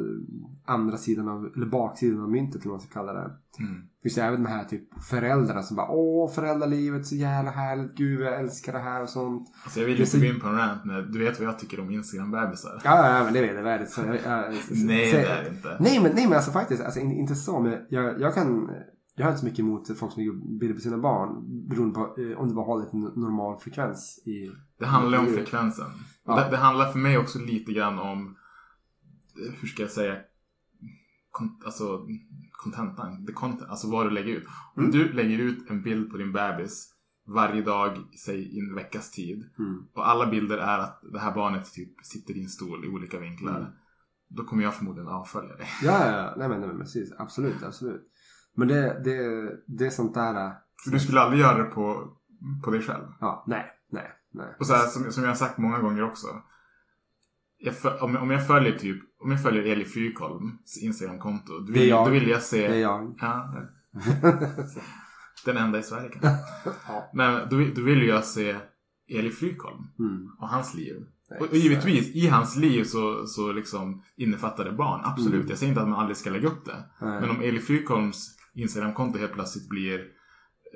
andra sidan av, eller baksidan av myntet eller vad man ska kalla det.
Mm.
Det finns även de här typ föräldrarna som bara Åh föräldralivet så jävla härligt. Gud jag älskar det här och sånt.
Alltså jag vill inte
så-
gå in på en rant men du vet vad jag tycker om Instagram-bebisar?
Ja, ja, men det vet jag. Det är så, jag, jag,
Nej
så-
det är det inte.
Nej men, nej men alltså faktiskt, alltså, in- inte så men jag, jag kan jag har inte så mycket emot folk som lägger bilder på sina barn beroende på eh, om det bara håller ett n- normal frekvens i...
Det handlar ju om
i-
frekvensen.
Ja.
Det, det handlar för mig också lite grann om, eh, hur ska jag säga, kon, alltså kontentan, the content, alltså vad du lägger ut. Om
Mm.
du lägger ut en bild på din bebis varje dag, säg i en veckas tid.
Mm.
Och alla bilder är att det här barnet typ sitter i en stol i olika vinklar.
Mm.
Då kommer jag förmodligen avfölja dig.
Ja, ja, ja. Nej, men, nej, men precis. Absolut, absolut. Men det, det, det är sånt där... äh,
För du skulle aldrig göra det på, på dig själv.
Ja, nej, nej, nej.
Och så här, som, som jag har sagt många gånger också. Jag för, om, om jag följer typ, om jag följer Eli Frykholms Instagramkonto. Då vill, då vill jag se...
Det är jag.
Ja, den enda i Sverige kanske.
Ja.
Men då, då vill jag se Eli Frykholm
Mm.
och hans liv. Och, och givetvis, i hans liv så, så liksom innefattar det barn. Absolut.
Mm.
Jag säger inte att man aldrig ska lägga upp det.
Nej.
Men om Eli Frykholms Instagramkonto helt plötsligt blir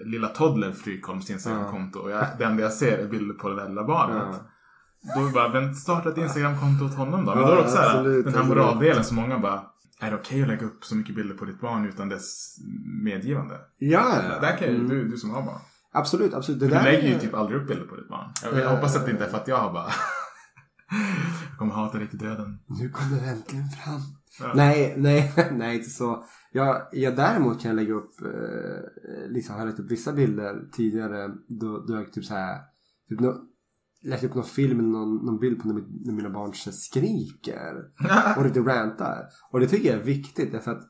lilla Toddler Frykholms Instagramkonto och jag, det enda jag ser är bilder på det där lilla barnet. Då bara, men starta ett Instagramkonto åt honom då. Men då är det också så här, den här moraldelen som många bara, är det okej att lägga upp så mycket bilder på ditt barn utan dess medgivande?
Ja, ja.
Där kan ju
Mm.
du, du som har barn.
Absolut, absolut. Det
För
där
du lägger ju
är-
typ aldrig upp bilder på ditt barn. Jag, jag
Ja,
hoppas att det inte är för att jag har bara... jag kommer hata dig till döden.
Nu kom det äntligen fram. Nej, nej, nej inte så. Jag, jag däremot kan jag lägga upp, eh, liksom har lagt upp vissa bilder tidigare då, då jag typ så här, typ nå, lagt upp någon film eller någon, någon bild på när, när mina barn skriker och lite rantar. Och det tycker jag är viktigt därför att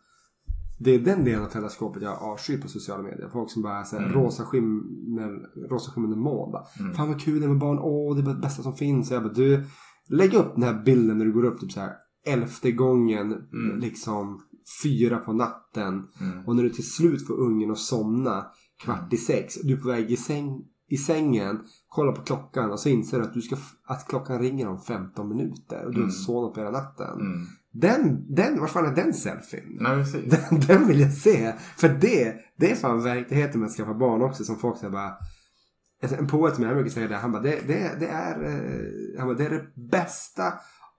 det är den delen av föräldraskapet jag avskyr på sociala medier. Folk som bara säger
Mm.
rosa skimmer, rosa moln. Bara,
Mm.
Fan vad kul det är med barn. Åh, det är det bästa som finns. Och jag bara, du, lägg upp den här bilden när du går upp typ så här elfte gången.
Mm.
Liksom fyra på natten.
Mm.
Och när du till slut får ungen att somna kvart i sex. Du är på väg i, säng, i sängen. Kollar på klockan och så inser du att, du ska, att klockan ringer om 15 minuter. Och du har
Mm.
sovit på hela natten.
Mm.
Den, den, var fan är den selfien?
Nej.
Den, den vill jag se. För det, det är fan verkligheten med att skaffa barn också. Som folk säger bara. En poet med jag brukar säga det. Han bara, det, det, det, är, eh, han bara, det är det bästa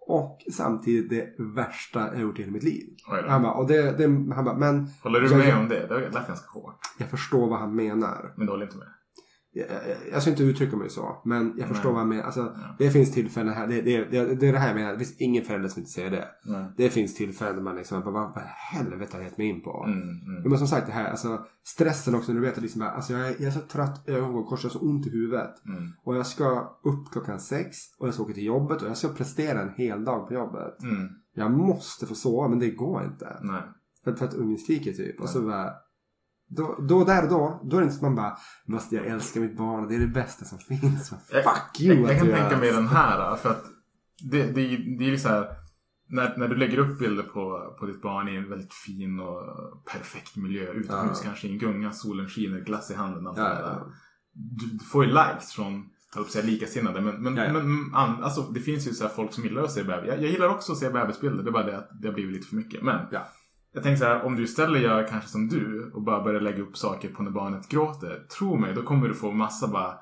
och samtidigt det värsta jag gjort i hela mitt liv.
Oj.
Han bara, och det, det, han bara, men
Håller du
jag,
med om det? Det lät ganska hårt.
jag förstår vad han menar.
Men du håller inte med?
Jag, jag, jag ska inte uttrycka mig så. Men jag förstår
Nej.
vad han menar. Alltså,
Ja.
Det finns tillfällen här. Det, det, det, det är det här jag menar. Det finns ingen förälder som inte säger det.
Nej.
Det finns tillfällen där man liksom bara, vad vad helvete har jag gett mig in på?
Mm, mm.
Men som sagt det här, alltså stressen också när du vet att liksom alltså jag är, jag är så trött, ögonkorsar så ont i huvudet.
Mm.
Och jag ska upp klockan sex och jag ska åka till jobbet och jag ska prestera en hel dag på jobbet.
Mm.
Jag måste få sova men det går inte.
Nej.
För, för att ungen skriker typ. Och så bara, då, då där och då, då är det inte som man bara, måste jag älska mitt barn, det är det bästa som finns. Fuck you
Jag, jag
att
kan tänka mig den här. För att det, det, det är ju så här. När, när du lägger upp bilder på, på ditt barn i en väldigt fin och perfekt miljö. Utomhus
Ja.
kanske i en gunga, solen skiner, glass i handen.
Ja, ja.
Du, du får ju likes från, jag att säga likasinnade. Men, men,
Ja,
men alltså, det finns ju så här folk som gillar att se bebis. Jag, jag gillar också att se bebisbilder. Det är bara det att det har blivit lite för mycket. Men. Jag tänker så här, om du istället gör kanske som du och bara börjar lägga upp saker på när barnet gråter. Tro mig, då kommer du få massa bara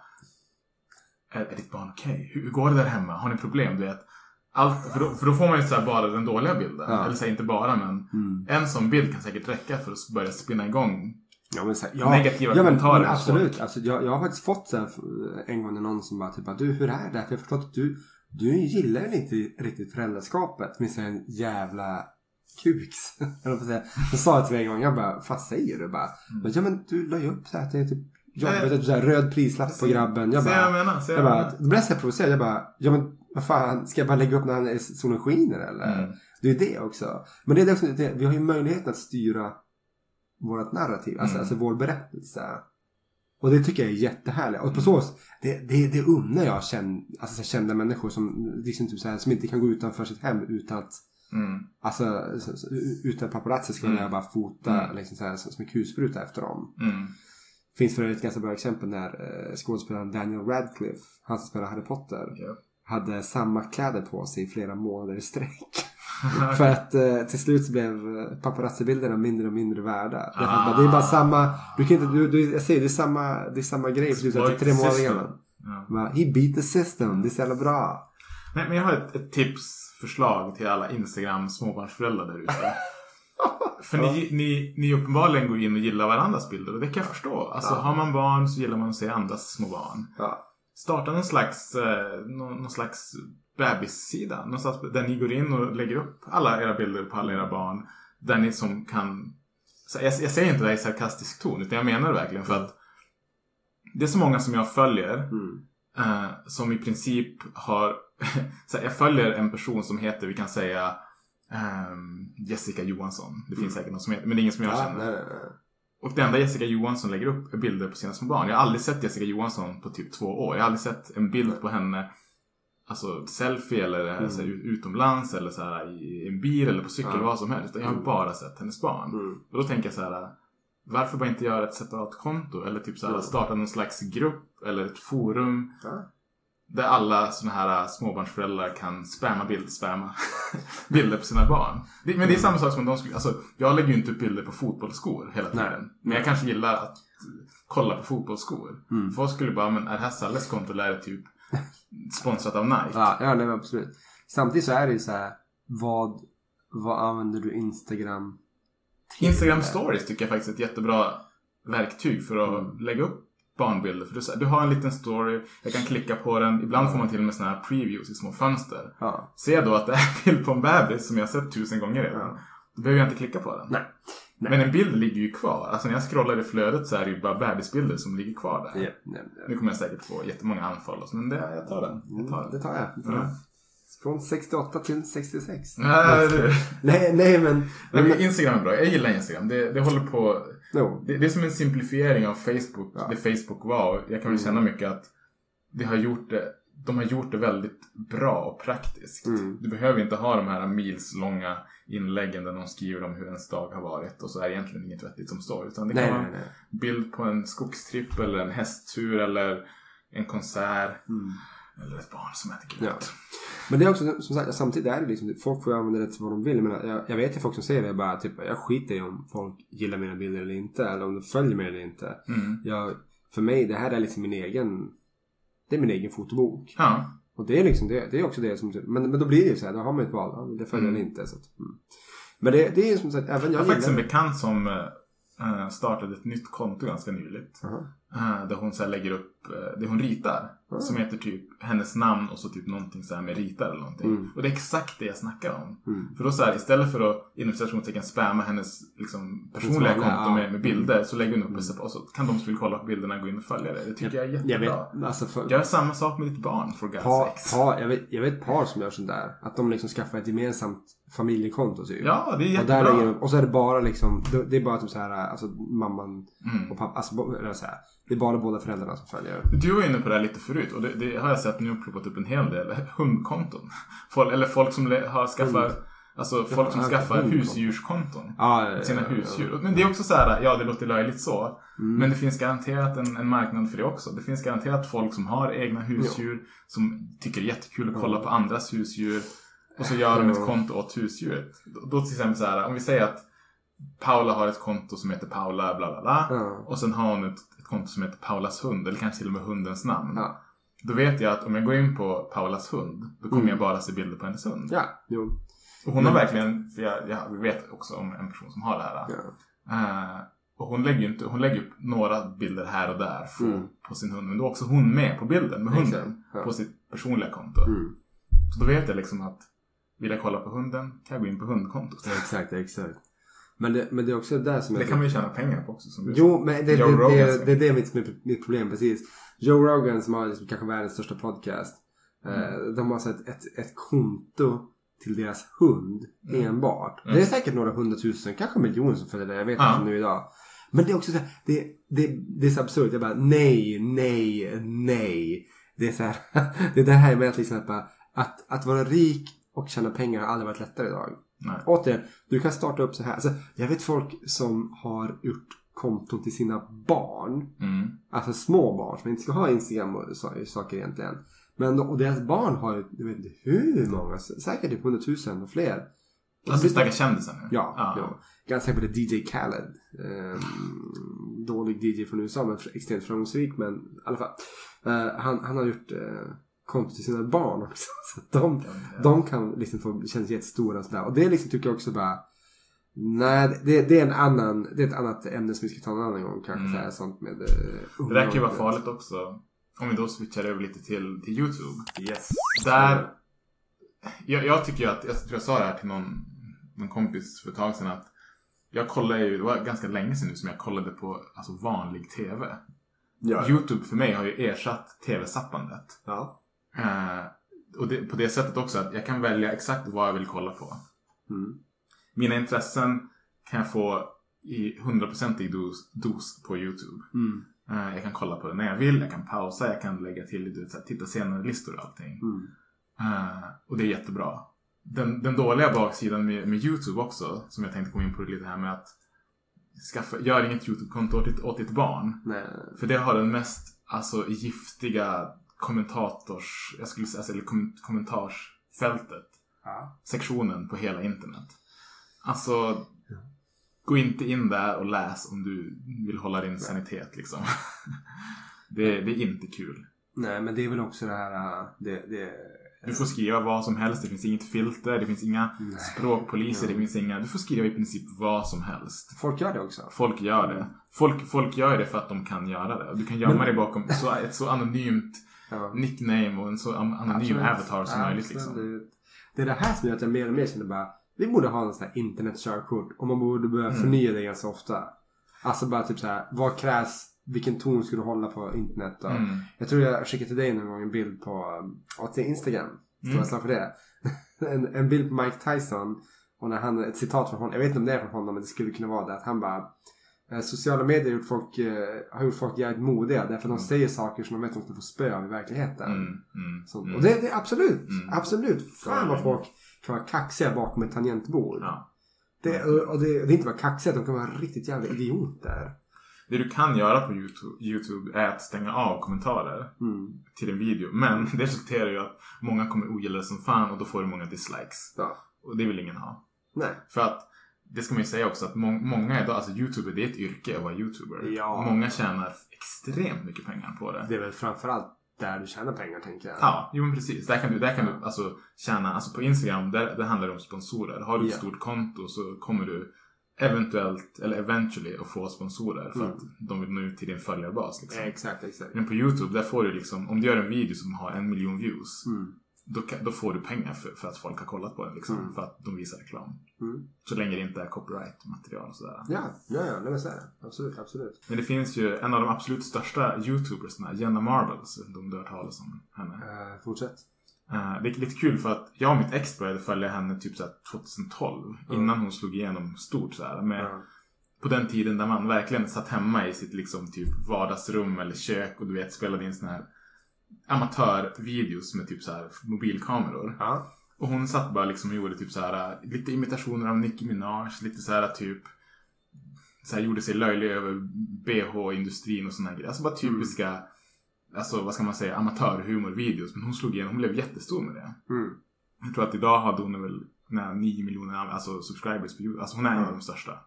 är, är ditt barn okej? Hur, hur går det där hemma? Har ni problem? Du vet, allt, för, då, för då får man ju så här bara den dåliga bilden.
Ja.
Eller så här, inte bara, men
Mm.
en sån bild kan säkert räcka för att börja spinna igång.
Ja, men så här, ja,
Negativa
ja, men,
kommentarer
men absolut. Alltså, jag, jag har faktiskt fått så här, en gång någon som bara typ du hur är det? För jag har förstått att du, du gillar inte riktigt föräldraskapet med en jävla kuks. Eller vad säga. Så sa jag till mig en gång, jag bara, vad säger du? Bara,
Mm.
ja men du la ju upp så här att det är typ att du så här, röd prislapp på grabben. Jag
vad jag
bara,
menar.
Jag
jag
bara, då blev jag så här provocerad. Jag bara, ja men vad fan, ska jag bara lägga upp när han är, solen skiner eller?
Mm.
Det är det också. Men det är det också, det, vi har ju möjlighet att styra vårt narrativ, alltså,
Mm.
alltså vår berättelse. Och det tycker jag är jättehärligt. Och på så sätt, det, det, det unnar jag känd, alltså, kända människor som, liksom, typ, så här, som inte kan gå utanför sitt hem utan att
Mm.
Alltså så- så- utan paparazzi ska
Mm.
mm. bara fota
Mm.
liksom så här, som en kulspruta efter dem.
Mm.
Finns för ett ganska bra exempel när eh, skådespelaren Daniel Radcliffe, han som spelar Harry Potter,
Ja.
hade samma kläder på sig i flera månader i sträck. För att eh, till slut så blev eh, paparazzi-bilderna mindre och mindre värda.
Ah.
bara, det är bara samma, du kan inte, du, du, jag säger det är samma, det är samma grej för du
Exploit
tre månader. Bara, He beat the system, det är så jävla bra.
Nej, men jag har ett, ett tips, förslag till alla Instagram småbarnsföräldrar där ute. För ni, ni, ni uppenbarligen går in och gillar varandras bilder och det kan jag förstå. Alltså
Ja.
har man barn så gillar man att se andras små barn.
Ja.
Starta någon slags, eh, någon, någon slags bebissida. Någonstans där ni går in och lägger upp alla era bilder på alla era barn. Där ni som kan... Jag, jag säger inte det här i sarkastisk ton utan jag menar det verkligen för att det är så många som jag följer
Mm.
eh, som i princip har... så här, jag följer en person som heter, vi kan säga ehm, Jessica Johansson. Det finns säkert någon som heter, men det är ingen som jag
Mm. Ja,
känner.
nej, nej.
Och det enda Jessica Johansson lägger upp är bilder på sina små barn. Jag har aldrig sett Jessica Johansson på typ två år. Jag har aldrig sett en bild på henne, alltså selfie eller så här, utomlands eller så här, i en bil eller på cykel,
Mm.
Vad som helst. Jag har bara sett hennes barn.
Mm.
Och då tänker jag så här, varför bara inte göra ett separat konto? Eller typ så här,
Mm.
starta någon slags grupp eller ett forum.
Ja.
Där alla såna här småbarnsföräldrar kan spamma bild, spamma bilder på sina barn. Det, men det är samma sak som om de skulle, alltså jag lägger ju inte upp bilder på fotbollsskor hela tiden.
Nej.
Men jag kanske gillar att kolla på fotbollsskor.
Mm.
Folk skulle bara, men är det här Salles konto eller är det typ sponsrat av Nike?
Ja, ja nej, absolut. Samtidigt så är det ju så här, vad, vad använder du Instagram till?
Instagram stories tycker jag faktiskt är ett jättebra verktyg för att
Mm.
lägga upp barnbilder. För du, du har en liten story, jag kan klicka på den. Ibland får man till och med såna här previews i små fönster.
Ja.
Ser då att det är en bild på en bebis som jag har sett tusen gånger redan.
Ja.
Då behöver jag inte klicka på den.
Nej. Nej.
Men en bild ligger ju kvar. Alltså när jag scrollar i flödet så är det ju bara bebisbilder som ligger kvar där.
Ja, nej, nej.
Nu kommer jag säkert få jättemånga unfollows. Men det, jag tar den. Jag tar
Mm, Det
den.
tar jag. Det tar jag.
Ja.
Från 68 till 66.
Nej, det-
Nej, nej men... Men
men Instagram är bra. Jag gillar Instagram. Det, det håller på...
no.
Det, det är som en simplifiering av Facebook.
Ja.
Det Facebook var. Jag kan väl känna mycket att det har gjort det, de har gjort det väldigt bra och praktiskt.
Mm.
Du behöver inte ha de här milslånga inläggen där någon skriver om hur ens dag har varit och så är det egentligen inget vettigt som står. Utan det kan
Nej,
vara
nej, nej.
en bild på en skogstripp eller en hästtur eller en konsert.
Mm.
Eller ett barn som äter
Ja.
gröt.
Men det är också, som sagt, samtidigt är det liksom, folk får ju använda det till vad de vill. Men jag, jag vet ju folk som säger det bara, typ, jag skiter i om folk gillar mina bilder eller inte. Eller om de följer mig eller inte.
Mm.
Jag, för mig, det här är liksom min egen, det är min egen fotobok.
Ja.
Och det är liksom det, det är också det som, men, men då blir det ju så här, då har man ett val. Ja, det följer
Mm.
eller inte. Så att, mm. Men det, det är som sagt, även
Jag
jag
har faktiskt en bekant som eh, startade ett nytt konto ganska nyligt.
Aha.
Eh, där hon så lägger upp eh, det hon ritar.
Ah.
Som heter typ hennes namn och så typ någonting så här med ritar eller någonting.
Mm.
Och det är exakt det jag snackar om.
Mm.
För då så här, istället för att inom citationstecken spamma hennes liksom, personliga konto
ja.
med, med bilder så lägger hon upp det och så kan de som vill kolla på bilderna gå in och följa det. Det tycker jag är
Jag
jättebra.
vet, alltså för,
Gör samma sak med ditt barn for God's
par, jag, vet, jag vet par som gör sånt där. Att de liksom skaffar ett gemensamt familjekonto typ.
Ja, det är
Och, där
jättebra.
lägger de, och så är det bara liksom, det det är bara typ så här, alltså mamman
Mm.
och pappa, alltså, eller så här, det är bara båda föräldrarna som följer.
Du var inne på det här lite förut och det, det har jag sett nu ploppat upp en hel del hundkonton. Folk, eller folk som har skaffat, alltså folk som
Ja,
skaffar husdjurskonton.
Ja, ja,
Sina
ja, ja.
husdjur. Men det är också så här, ja det låter löjligt så.
Mm.
Men det finns garanterat en, en marknad för det också. Det finns garanterat folk som har egna husdjur. Som tycker det är jättekul att kolla på andras husdjur. Och så gör de ett konto åt husdjuret. Då, till exempel så här, om vi säger att Paula har ett konto som heter Paula bla bla bla.
Ja.
Och sen har hon ett, ett konto som heter Paulas hund. Eller kanske till och med hundens namn.
Ja.
Då vet jag att om jag går in på Paulas hund. Då kommer
Mm.
jag bara se bilder på hennes hund.
Ja, jo.
Och hon har verkligen, för jag, jag vet också om en person som har det här.
Ja.
Eh, och hon lägger ju inte, hon lägger upp några bilder här och där på,
Mm.
på sin hund. Men då är också hon med på bilden med hunden.
ja.
På sitt personliga konto.
Mm.
Så då vet jag liksom att vill jag kolla på hunden kan jag gå in på hundkontot.
Ja, Exakt, exakt. Men det, men det är också det som
Det
jag
kan man ju tjäna pengar på också. Som du
Jo, men det,
Joe
det,
Rogan
det, det, det är mitt, mitt, problem precis. Joe Rogan som har liksom kanske världens största podcast. Eh, de har alltså ett, ett, ett konto till deras hund enbart. Det är säkert några hundratusen, kanske miljoner som följer det. Jag vet
Ja.
inte nu idag. Men det är också så här, det, det, det är så absurt. Jag bara nej, nej, nej. Det är så här, det är det här med att liksom att, bara, att, att vara rik och tjäna pengar har aldrig varit lättare idag.
Nej.
Återigen, du kan starta upp så här. Alltså, jag vet folk som har gjort konton till sina barn.
Mm.
Alltså små barn som inte ska ha Instagram och saker egentligen. Men och deras barn har ju, jag vet inte hur många, säkert typ 100 000 och fler.
Alltså stackars kändisen.
Ja,
ja.
ja. Ganska säkert DJ Khaled. Ehm, dålig DJ från USA men extremt framgångsrik. Men i alla fall. Eh, han, han har gjort uh, konto till sina barn också. Så att de, de kan liksom få känna sig jättestora och sådär. Och det liksom tycker jag också bara. Nej, det, det är en annan, det är ett annat ämne som vi ska ta en annan gång. Kanske
Mm.
så här, sånt med uh,
Det där kan ju vara farligt också. Om vi då switchar över lite till, till YouTube.
Yes.
Där, jag, jag tycker ju att, jag tror jag sa det här till någon, någon kompis för ett tag sedan att jag kollar ju, det var ganska länge sedan nu som jag kollade på alltså vanlig TV.
Ja.
YouTube för mig har ju ersatt tv-zappandet.
Ja.
Eh, och det, på det sättet också att jag kan välja exakt vad jag vill kolla på.
Mm.
Mina intressen kan jag få i hundraprocentig dos, dos på YouTube.
Mm.
Eh, jag kan kolla på det när jag vill, jag kan pausa, jag kan lägga till du vet, titta senare-listor och allting.
Mm.
Eh, och det är jättebra. Den, den dåliga baksidan med, med YouTube också, som jag tänkte komma in på lite här med att skaffa, gör inget YouTube-konto åt, åt ditt barn.
Nej.
För det har den mest alltså, giftiga kommentators, jag skulle säga, alltså, eller kommentarsfältet.
Ja.
Sektionen på hela internet. Alltså, gå inte in där och läs om du vill hålla din sanitet liksom. det, det är inte kul.
Nej, men det är väl också det här... äh, Det, det,
Du får skriva vad som helst, det finns inget filter, det finns inga språkpoliser, det finns inga... Du får skriva i princip vad som helst.
folk gör det också.
Folk gör det. Folk, folk gör det för att de kan göra det. Du kan gömma
Men-
dig bakom så, ett så anonymt
Ja.
nickname och en så anonym
Absolut.
avatar som möjligt. Liksom.
Det är det här som gör att jag mer och mer känner bara vi borde ha en sån här internetkörkort och man borde börja
Mm.
förnya det ganska ofta. Alltså bara typ så här, vad krävs, vilken ton ska du hålla på internet? Och
Mm.
Jag tror jag skickade till dig någon gång en bild på, till Instagram. Står
Mm.
jag slag för det? en, en bild på Mike Tyson och när han, ett citat från honom, jag vet inte om det är från honom men det skulle kunna vara det. Att han bara Sociala medier gjort folk, eh, har gjort folk jävligt modiga därför att de säger saker som de vet att de ska få spö av i verkligheten.
Mm, mm,
Så,
mm.
Och det, det är absolut,
Mm.
absolut. Fan vad folk kan vara kaxiga bakom ett tangentbord.
Ja.
Det, och och det, det är inte bara kaxiga, de kan vara riktigt jävla idioter.
Det du kan göra på YouTube, YouTube är att stänga av kommentarer
Mm.
till en video. Men det resulterar ju att många kommer ogilla det som fan och då får du många dislikes.
Ja.
Och det vill ingen ha.
Nej.
För att det ska man ju säga också att må- många idag, alltså YouTuber det är ett yrke att vara YouTuber.
Ja.
Många tjänar extremt mycket pengar på det.
Det är väl framförallt där du tjänar pengar tänker jag.
Ja, jo men precis. Där kan du, där kan du alltså tjäna, alltså på Instagram, där, där handlar det om sponsorer. Har du ett
Ja.
stort konto så kommer du eventuellt, eller eventually, att få sponsorer för
Mm.
att de vill nå ut till din följarbas. Liksom.
Exakt, exakt.
Men på YouTube, där får du liksom, om du gör en video som har en miljon views,
Mm.
Då, kan, då får du pengar för, för att folk har kollat på den. Liksom,
Mm.
För att de visar reklam.
Mm.
Så länge det inte är copyright-material och sådär.
Ja, ja, ja, men så är det. Absolut, absolut.
Men det finns ju en av de absolut största YouTubersna, Jenna Marbles, om du har hört talas om henne.
Uh, fortsätt.
Eh, det är lite kul för att jag och mitt ex började följa henne typ så här 2012. Innan hon slog igenom stort så här, med. På den tiden där man verkligen satt hemma i sitt liksom typ vardagsrum eller kök och du vet spelade in såna här amatörvideos med typ så här mobilkameror.
Ja.
Och hon satt bara liksom och gjorde typ så här lite imitationer av Nicki Minaj, lite så här typ så här gjorde sig löjlig över BH-industrin och här grejer. Alltså bara typiska, alltså vad ska man säga, amatörhumorvideos. Men hon slog igenom, hon blev jättestor med det.
Mm.
Jag tror att idag hade hon väl nära 9 miljoner alltså subscribers på YouTube. Alltså hon är en av de största.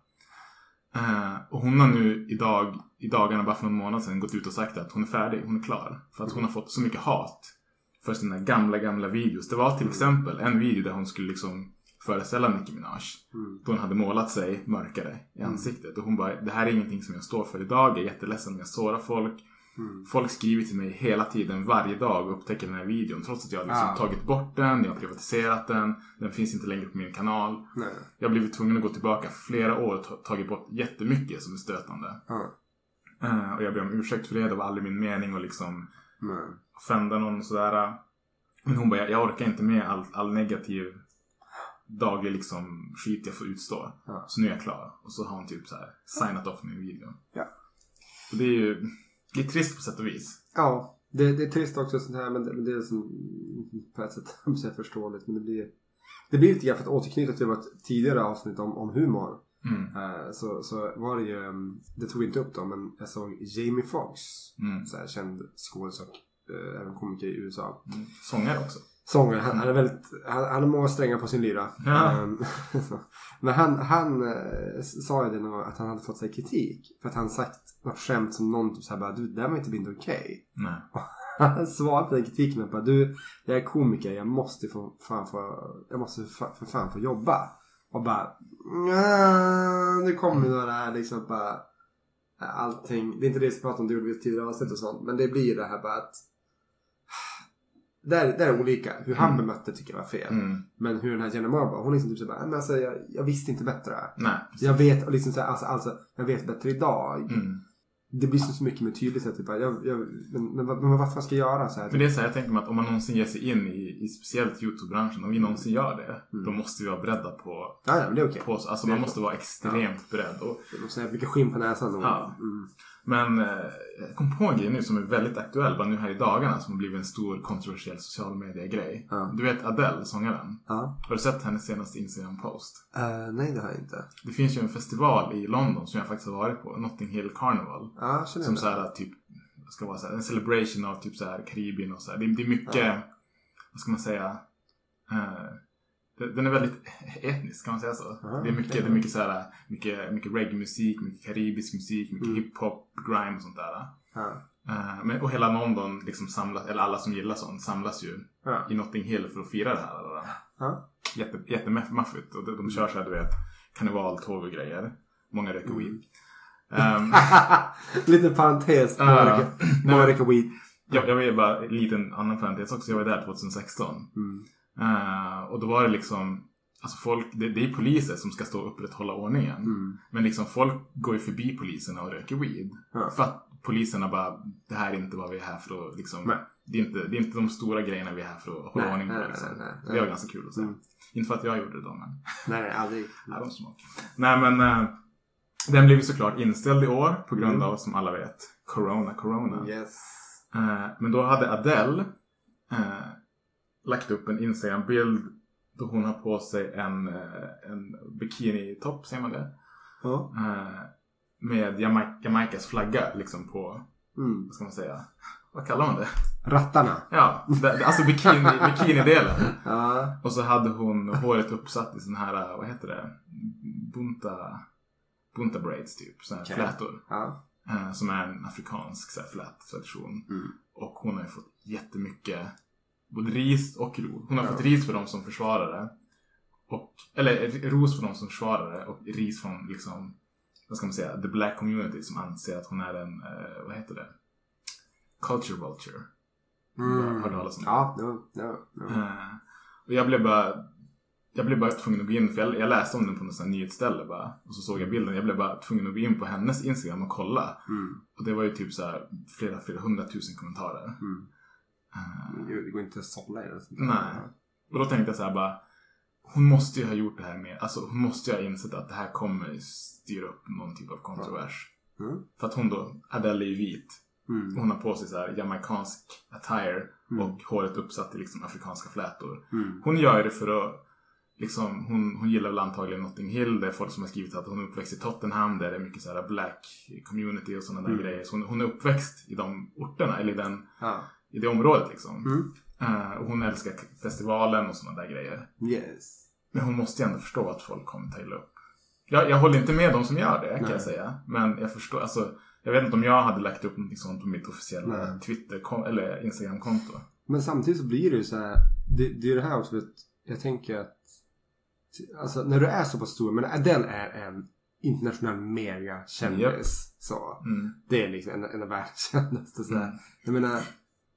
Eh, och hon har nu idag, i dagarna, bara för någon månad sedan, gått ut och sagt att hon är färdig, hon är klar. För att hon har fått så mycket hat för sina gamla, gamla videos. Det var till exempel en video där hon skulle liksom föreställa Nicki Minaj.
Mm.
Då hon hade målat sig mörkare i ansiktet. Och hon bara, det här är ingenting som jag står för idag. Jag är jätteledsen om jag sårar folk.
Mm.
Folk skriver till mig hela tiden, varje dag och upptäcker den här videon. Trots att jag har liksom
Ah.
tagit bort den, jag har privatiserat den. Den finns inte längre på min kanal.
Nej.
Jag har blivit tvungen att gå tillbaka flera år och ta- tagit bort jättemycket som är stötande.
Ja.
Eh, och jag ber om ursäkt för det. Det var aldrig min mening att liksom
Nej.
offenda någon och sådär. Men hon bara, jag, orkar inte med all, all negativ daglig liksom skit jag får utstå.
Ja.
Så nu är jag klar. Och så har hon typ så här signat off min video.
Ja.
Och det är ju det är trist på sätt och vis.
Ja, det, det är trist också sånt här men det, men det är som på ett sätt förståeligt men det blir det blir lite grann för att återknyta till vårt tidigare avsnitt om, om humor.
Mm.
Eh, så, så var det ju, um, det tog inte upp då men jag såg Jamie Foxx,
Mm.
så här, känd skådis och eh, även komiker i USA.
Mm. Sångare också.
Sångare, han, han är väldigt, han, han har många strängar på sin lyra.
Ja.
Ehm, men han, han eh, sa ju det någon att han hade fått sig kritik. För att han sagt något skämt som någon typ såhär bara du det där var inte inte okej.
Nej.
Han svarade på den kritiken med bara du jag är komiker jag måste få fan få, jag måste för, för fan få jobba. Och bara "Nja, nu kommer det här liksom bara allting. Det är inte det vi pratade om det gjorde vi tidigare avsnitt och sånt. Men det blir ju det här bara att där, där är olika. Hur han bemötte tycker jag var fel.
Mm.
Men hur den här Jenny Marble, hon liksom typ så "Nej, men alltså, jag, jag visste inte bättre.
Nej.
Jag vet, och liksom så här, alltså, alltså, jag vet bättre idag.
Mm.
det blir så så mycket mer tydligt. Så här, typ, jag, jag, men, men, vad- men vad fan ska jag göra? Så här,
Men det är så här, jag tänker mig att om man någonsin ger sig in i, i speciellt YouTube-branschen, om vi någonsin gör det,
Mm.
då måste vi vara beredda på,
ja, ja, men det är okej.
på alltså
är
man måste vara extremt beredd. Och,
Det måste säga mycket skinn på näsan. Och,
Ja. Men eh, jag kom på en grej nu som är väldigt aktuell, bara nu här i dagarna, som har blivit en stor kontroversiell social media-grej.
Ja.
Du vet Adele, sångaren?
ja.
Har du sett hennes senaste Instagram-post?
Eh, nej, det har jag inte.
Det finns ju en festival i London som jag faktiskt har varit på, Notting Hill Carnival.
Ja,
Som
det.
så här, typ, ska vara så här, en celebration av typ så här Karibien och så här. Det, det är mycket, vad ska man säga, eh, den är väldigt etnisk, kan man säga så?
Ja,
det är mycket, det är mycket så här, mycket, mycket reggae-musik, mycket karibisk musik, mycket
Mm.
hiphop, grime och sånt där.
Ja.
Eh, men, och hela London liksom samlas, eller alla som gillar sånt samlas ju
Ja.
i Notting Hill för att fira det här. Då.
Ja.
Jätte, jättemaffigt. Och de, de kör så här, du vet, karnevaltåg och grejer. Många röker
Mm.
weed. Ehm,
Lite parentes.
Ja.
Många Många röker weed.
Jag, jag vill bara en liten annan parentes också. Jag var där 2016.
Mm.
Eh, och då var det liksom, alltså folk, det, det är poliser som ska stå och upprätthålla ordningen.
Mm.
Men liksom folk går ju förbi poliserna och röker weed.
Ja.
För att poliserna bara, det här är inte vad vi är här för att liksom, det är, inte, det är inte de stora grejerna vi är här för att hålla
Nej,
ordning på. Liksom.
nej, nej,
det var ganska kul att se.
Mm.
Inte för att jag gjorde det då, men
Nej, aldrig.
Nej, de smak. Nej men eh, den blev ju såklart inställd i år på grund
Mm.
av, som alla vet, Corona, Corona.
Yes.
Eh, men då hade Adele eh, lagt upp en Instagram-bild då hon har på sig en, eh, en bikini-topp, säger man det?
Ja.
Eh, med Jamaica, Jamaicas flagga liksom på,
Mm.
vad ska man säga, vad kallar man det?
Rattarna.
Ja, det, alltså bikini, bikini-delen.
Ja.
Och så hade hon håret uppsatt i sån här, vad heter det? Bunta, bunta braids typ, såna här
Okej.
flätor.
Ja.
Eh, som är en afrikansk så här, flät tradition.
Mm.
Och hon har ju fått jättemycket både ris och ros. Hon har
Ja.
fått ris för de som försvarar det. Och, eller ros för de som försvarar det och ris från liksom, vad ska man säga, the black community som anser att hon är en, eh, vad heter det? Culture vulture.
Mm.
Har du talat om det?
Ja, no, no, no.
Eh, och jag blev bara jag blev bara tvungen att gå in, för jag, jag läste om den på något sånt nyhetsställe bara. Och så såg jag bilden. Jag blev bara tvungen att gå in på hennes Instagram och kolla.
Mm.
Och det var ju typ så här flera, flera hundratusen kommentarer.
Mm. Det går inte att sålla i det.
nej. Och då tänkte jag så här bara. Hon måste ju ha gjort det här med, alltså hon måste ju ha insett att det här kommer styra upp någon typ av kontrovers.
Mm.
För att hon då, Adele är ju vit.
Mm.
Hon har på sig så här jamaicansk attire
Mm.
och håret uppsatt i liksom afrikanska flätor.
Mm.
Hon gör det för att Liksom, hon, hon gillar väl antagligen Notting Hill. Det är folk som har skrivit att hon är uppväxt i Tottenham. Där det är mycket så här black community och sådana där
Mm.
grejer. Så hon, hon är uppväxt i de orterna, eller i, den,
Ja.
I det området liksom.
Mm.
Eh, och hon älskar festivalen och sådana där grejer.
Yes.
Men hon måste ju ändå förstå att folk kommer ta illa upp. Jag, jag håller inte med de som gör det, kan
Nej.
jag säga. Men jag förstår, alltså. Jag vet inte om jag hade lagt upp något sånt på mitt officiella
Nej.
Twitter eller Instagram-konto.
Men samtidigt så blir det ju så här. Det, det är det här också. Jag tänker att. Alltså när du är så pass stor. Men Adele är en internationell megakändis.
Japp.
Så.
Mm.
Det är liksom en, en av världens kändaste. Så här.
Mm.
Jag menar.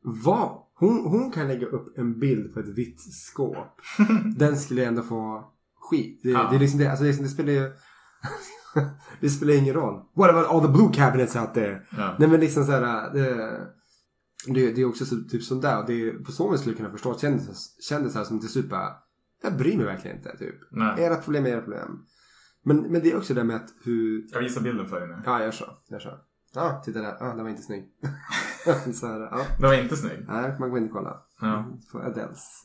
Vad? Hon, hon kan lägga upp en bild på ett vitt skåp. Den skulle ändå få skit. Det,
Ja.
det, är liksom det, alltså det, liksom- det spelar ju... det spelar ingen roll. What about all the blue cabinets out there?
Ja.
Nej men liksom såhär. Det, det, det är också så, typ sånt där. Och det på så vis skulle jag kunna förstå kändisar, kändisar som till slut bara. Jag bryr mig verkligen inte. Typ.
Nej.
Era problem är era problem. Men, men det är också det med att hur...
Jag visar bilden för dig nu.
Ja, jag så. Jag så. Ja, titta där. Ja, den var inte snygg. så här, ja.
Det var inte snygg.
Nej, man går in och kolla.
Ja.
På Adeles.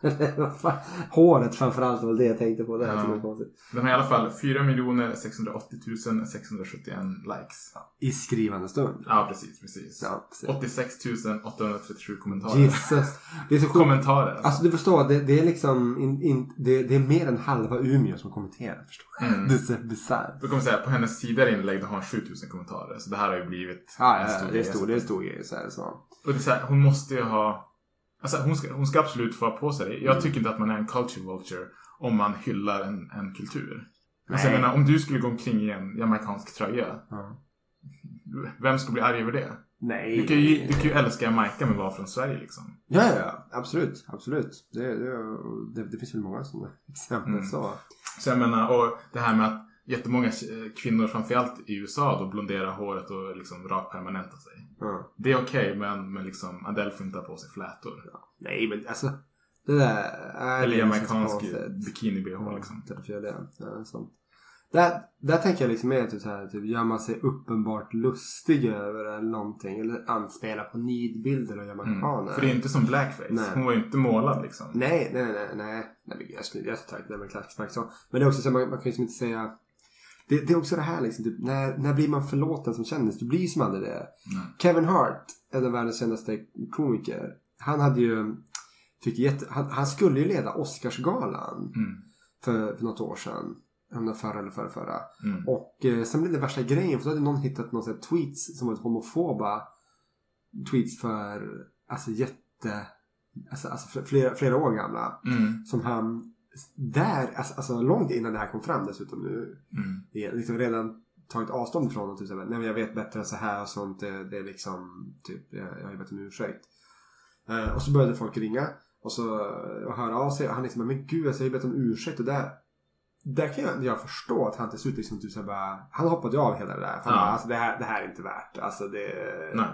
Fan? Håret framförallt var det jag tänkte på. Det här
Ja.
konstigt.
Den har i alla fall 4 680 671 likes.
I skrivande stund.
Ja, precis. precis.
Ja, precis.
86 837 kommentarer.
Jesus. Det är så.
Kommentarer.
Alltså du förstår, det, det är liksom in, in, det, det är mer än halva Umeå som kommenterar. Förstår du?
Mm.
Det är så bisarrt.
Då kommer säga, på hennes tidigare inlägg då har hon 7000 kommentarer. Så det här har ju blivit
Ja,
en
ja,
stor
det är stor, det är stor grej. Så är det så.
Och det är så här, hon måste ju ha... Alltså hon ska, hon ska absolut få på sig det.
Mm.
Jag tycker inte att man är en culture vulture om man hyllar en, en kultur. Alltså jag menar, om du skulle gå omkring i en jamaicansk tröja.
Ja.
Vem skulle bli arg över det?
Nej.
Du kan ju, du kan ju älska Jamaica men vara från Sverige liksom.
Ja, ja, ja. Absolut. Absolut. Det, det, det, det finns väl många sådana exempel.
Mm.
Så.
Så jag menar, och det här med att jättemånga eh, kvinnor, framförallt i USA, då blonderar håret och liksom rakpermanentar sig.
Ja.
Det är okej, men, men liksom Adele får inte ha på sig flätor.
Nej men alltså. Det där är
Eller amerikansk bikini-bh liksom.
Ja, därför gör det. Ja, sant. Där, där tänker jag liksom mer typ så här, typ, gör man sig uppenbart lustig över eller någonting. Eller anspelar på nidbilder av jamaicaner.
Mm. För det är inte som blackface.
Nej.
Hon var ju inte målad liksom.
Nej, nej, nej, nej. nej jag skulle skulle ta det med klassisk spark så. Men det är också så, man, man kan ju liksom inte säga. Det, det är också det här liksom, typ, när, när blir man förlåten som kändis? Du blir ju som aldrig det.
Nej.
Kevin Hart, en av världens kändaste komiker. Han hade ju, fick jätte, han, han skulle ju leda Oscarsgalan
Mm.
för, för något år sedan. Om förra eller förra, förra.
Mm.
Och eh, sen blev det värsta grejen för då hade någon hittat någon här tweets som var homofoba tweets för alltså jätte alltså, alltså flera, flera år gamla.
Mm.
Som han där, alltså, alltså långt innan det här kom fram dessutom nu.
Mm.
är liksom redan tagit avstånd från och typ såhär, nej men jag vet bättre än så här och sånt. Det, det är liksom, typ, jag, jag har bett om ursäkt. Eh, och så började folk ringa och så och höra av sig och han liksom, men gud alltså, jag har bett om ursäkt och där där kan jag, jag förstå att han till slut liksom typ så här bara, han hoppade ju av hela det där. För
Ja.
bara, alltså det här, det här är inte värt. Alltså det...
Nej.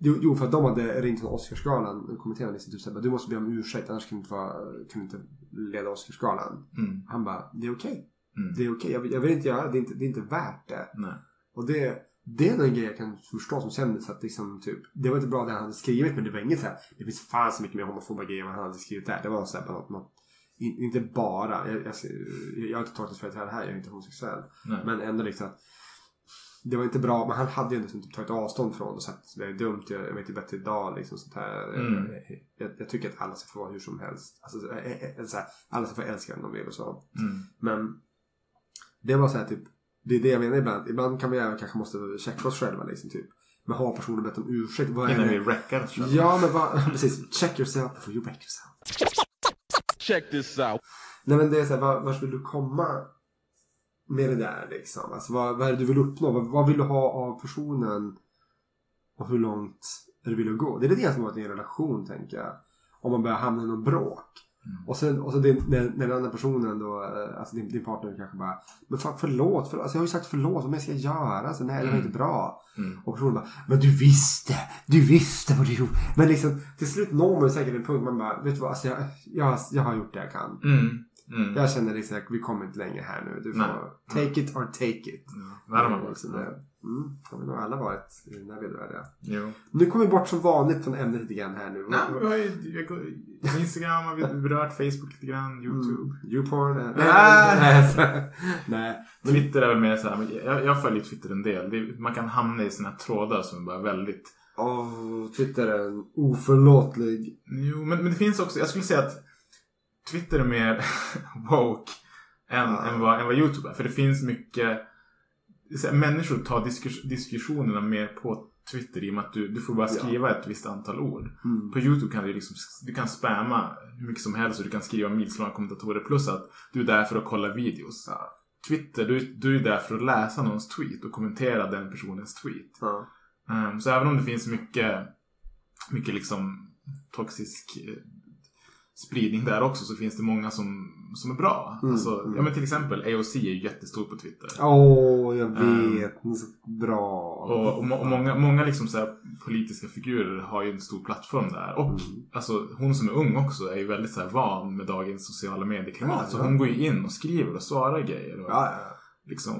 Jo, för att de hade ringt från Oscarsgalan. Kommittén liksom typ såhär, du måste be om ursäkt annars kan du inte, vara, kan du inte leda Oscarsgalan.
Mm.
Han bara, det är okej.
Mm.
Det är okej, jag, vill- jag vill inte göra det. Det är inte, det är inte värt det.
Nej.
Och det, det är en grej jag kan förstå som kändis att liksom typ, det var inte bra det han hade skrivit men det var inget så här, det finns fan så mycket mer homofoba grejer än vad han hade skrivit där. Det var så här på något, något in, inte bara, jag, jag, jag har inte tagit för det här, jag är inte homosexuell.
Nej.
Men ändå liksom att det var inte bra, men han hade ju liksom typ tagit avstånd från det och sagt det är dumt, jag, jag vet ju bättre idag liksom sånt här.
Mm.
Jag, jag tycker att alla ska få vara hur som helst. Alltså, eh, eh, så här, alla ska få älska vem de vill och så.
Mm.
Men det var så här typ, det är det jag menar ibland. Ibland kan vi även kanske måste checka oss själva liksom typ. Men har personen bett om ursäkt? Vad är
Innan vi
det?
wreckar oss själva.
Ja men vad, precis. Check yourself before you wreck yourself.
Check this out.
Nej men det är så här, var, vart vill du komma med det där liksom? Alltså vad, vad är det du vill uppnå? Vad, vad vill du ha av personen? Och hur långt är du vill gå? Det är lite grann som att i en relation tänker jag. Om man börjar hamna i någon bråk. Och sen, och så din, när, när den andra personen då, eh, alltså din, din partner kanske bara Men fan förlåt, förlåt. Alltså jag har ju sagt förlåt, vad mer ska jag göra? Alltså, nej det var inte bra.
Mm.
Och personen bara Men du visste, du visste vad du gjorde. Men liksom till slut når man säkert en punkt man bara Vet du vad, alltså jag, jag, jag har gjort det jag kan.
Mm. Mm.
Jag känner liksom att vi kommer inte längre här nu. Du får
Nej.
take it or take it.
Där har man
Det är
varit.
liksom det. Mm, har vi nog alla varit i den här vedervärdiga. Nu kommer vi bort som vanligt från ämnet lite grann här nu.
Nej, vi har ju har Instagram har vi berört, Facebook lite grann, YouTube.
Mm. YouPorn. eh! Nej, nej, nej.
Twitter är väl mer såhär, men jag, jag följer Twitter en del. Det, man kan hamna i såna här trådar som är bara väldigt...
Åh, Twitter är en oförlåtlig.
Jo, men, men det finns också, jag skulle säga att Twitter är mer woke än,
Ja.
än, vad, än vad YouTube är. För det finns mycket... Människor tar diskus, diskussionerna mer på Twitter i och med att du, du får bara skriva ett visst antal ord.
Mm.
På YouTube kan du liksom, du kan spamma hur mycket som helst och du kan skriva milslånga kommentatorer plus att du är där för att kolla videos. Twitter, du, du är där för att läsa någons tweet och kommentera den personens tweet.
Ja.
Ehm, så även om det finns mycket, mycket liksom toxisk eh, spridning där också så finns det många som, som är bra.
Mm,
Alltså,
mm.
Ja men till exempel AOC är ju jättestor på Twitter.
Åh, jag
Mm.
vet. Så bra.
Och, och, må- och många, många liksom så politiska figurer har ju en stor plattform där. Och
Mm.
alltså, hon som är ung också är ju väldigt så van med dagens sociala medieklimat.
Ja,
så
ja.
hon går ju in och skriver och svarar grejer. Och,
Ja, ja.
liksom,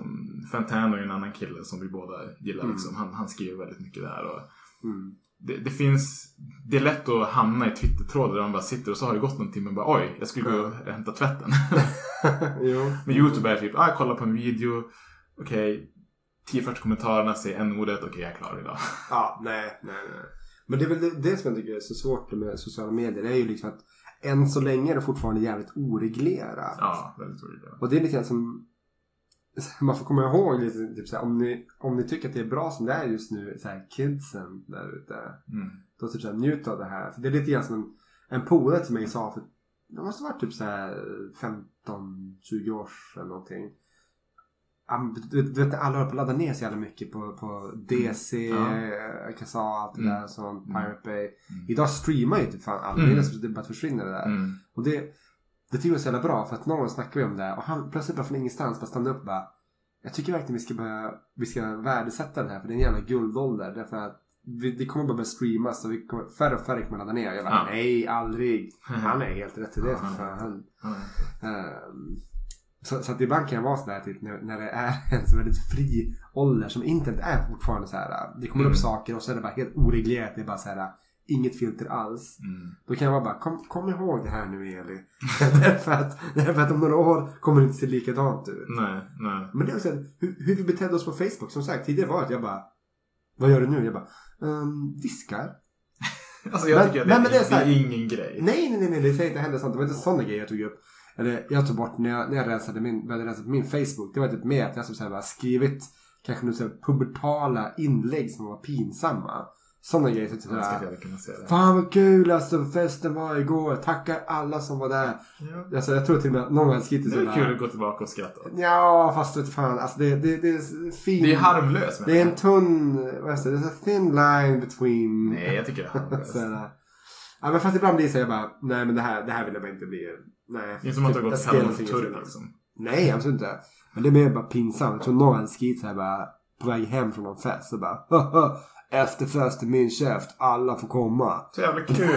Fantano är en annan kille som vi båda gillar.
Mm.
Liksom. Han, han skriver väldigt mycket där. Och
Mm.
Det, det finns... Det är lätt att hamna i Twitter-trådar där man bara sitter och så har det gått någon timme och bara oj, jag skulle gå och hämta tvätten.
jo.
Men YouTube är typ, ah, jag kollar på en video, okej, 10 första kommentarerna säger n-ordet, okej jag är klar idag.
Ja, nej, nej, nej. Men det är väl det, det som jag tycker är så svårt med sociala medier. Det är ju liksom att än så länge är det fortfarande jävligt oreglerat.
Ja, väldigt roligt.
Och det är lite grann som man får komma ihåg lite, typ såhär, om, ni, om ni tycker att det är bra som det är just nu, såhär kidsen där ute.
Mm.
Då typ såhär, njut av det här. För det är lite grann som en, en polare till mig sa för det måste varit typ såhär 15-20 år sedan någonting. Du, vet alla håller på att ladda ner så jävla mycket på, på DC,
Ja.
ja. Kazaa, allt det
Mm.
där sånt,
Mm.
Pirate Bay.
Mm.
Idag streamar ju typ fan alla.
Mm.
Det är det bara försvinner det där.
Mm.
Och det, det tycker jag är så jävla bra för att någon gång snackade vi om det och han plötsligt bara från ingenstans bara stannade upp och bara Jag tycker verkligen vi ska börja, vi ska värdesätta den här för det är en jävla guldålder därför att vi, det kommer bara börja streamas och vi kommer, färre och färre kommer ladda ner. Jag bara
Ja.
nej aldrig. Han är helt rätt i det
Ja, han-
fan.
Ja.
Ehm, så, så att ibland kan jag vara sådär typ, när, när det är en så väldigt fri ålder som internet är fortfarande så här. Det kommer
Mm.
upp saker och så är det bara helt oreglerat. Det är bara så här inget filter alls.
Mm.
Då kan jag bara kom, kom ihåg det här nu Eli. därför, att, därför att om några år kommer det inte se likadant ut.
Nej, nej.
Men det är också hur, hur vi betedde oss på Facebook. Som sagt tidigare var det att jag bara vad gör du nu? Jag bara um, diskar.
Alltså jag
Men-
tycker att det,
men det är
det, är ingen grej.
Nej, nej, nej, nej, det är inte heller sånt. Det var inte sådana grejer jag tog upp. Eller jag tog bort när jag, när jag rensade min, började rensa på min Facebook. Det var typ mer att jag som så här bara skrivit kanske nu så här pubertala inlägg som var pinsamma. Sådana grejer. Så
Jag jag hade kunnat se det.
Fan vad kul alltså festen var igår. Tackar alla som var där.
Ja.
Alltså, jag tror till och med att någon hade skrivit
Det
så
är kul att gå tillbaka och skratta.
Ja, fast vet fan. Alltså det, det, det är fint.
Det är harmlöst.
Det är en tunn, vad säger, det är en thin line between.
Nej, jag tycker det är harmlöst.
Ja men fast ibland blir det så jag bara, nej men det här, det här vill jag bara inte bli. Nej.
Det är som att du har gått
ska
till
någonting
Turk
innan.
liksom.
Nej absolut inte. Men det är mer bara pinsamt. Jag tror någon hade skrivit såhär bara, på väg hem från någon fest så bara, "Haha, efterfest i min käft, alla får komma.
Så jävla kul.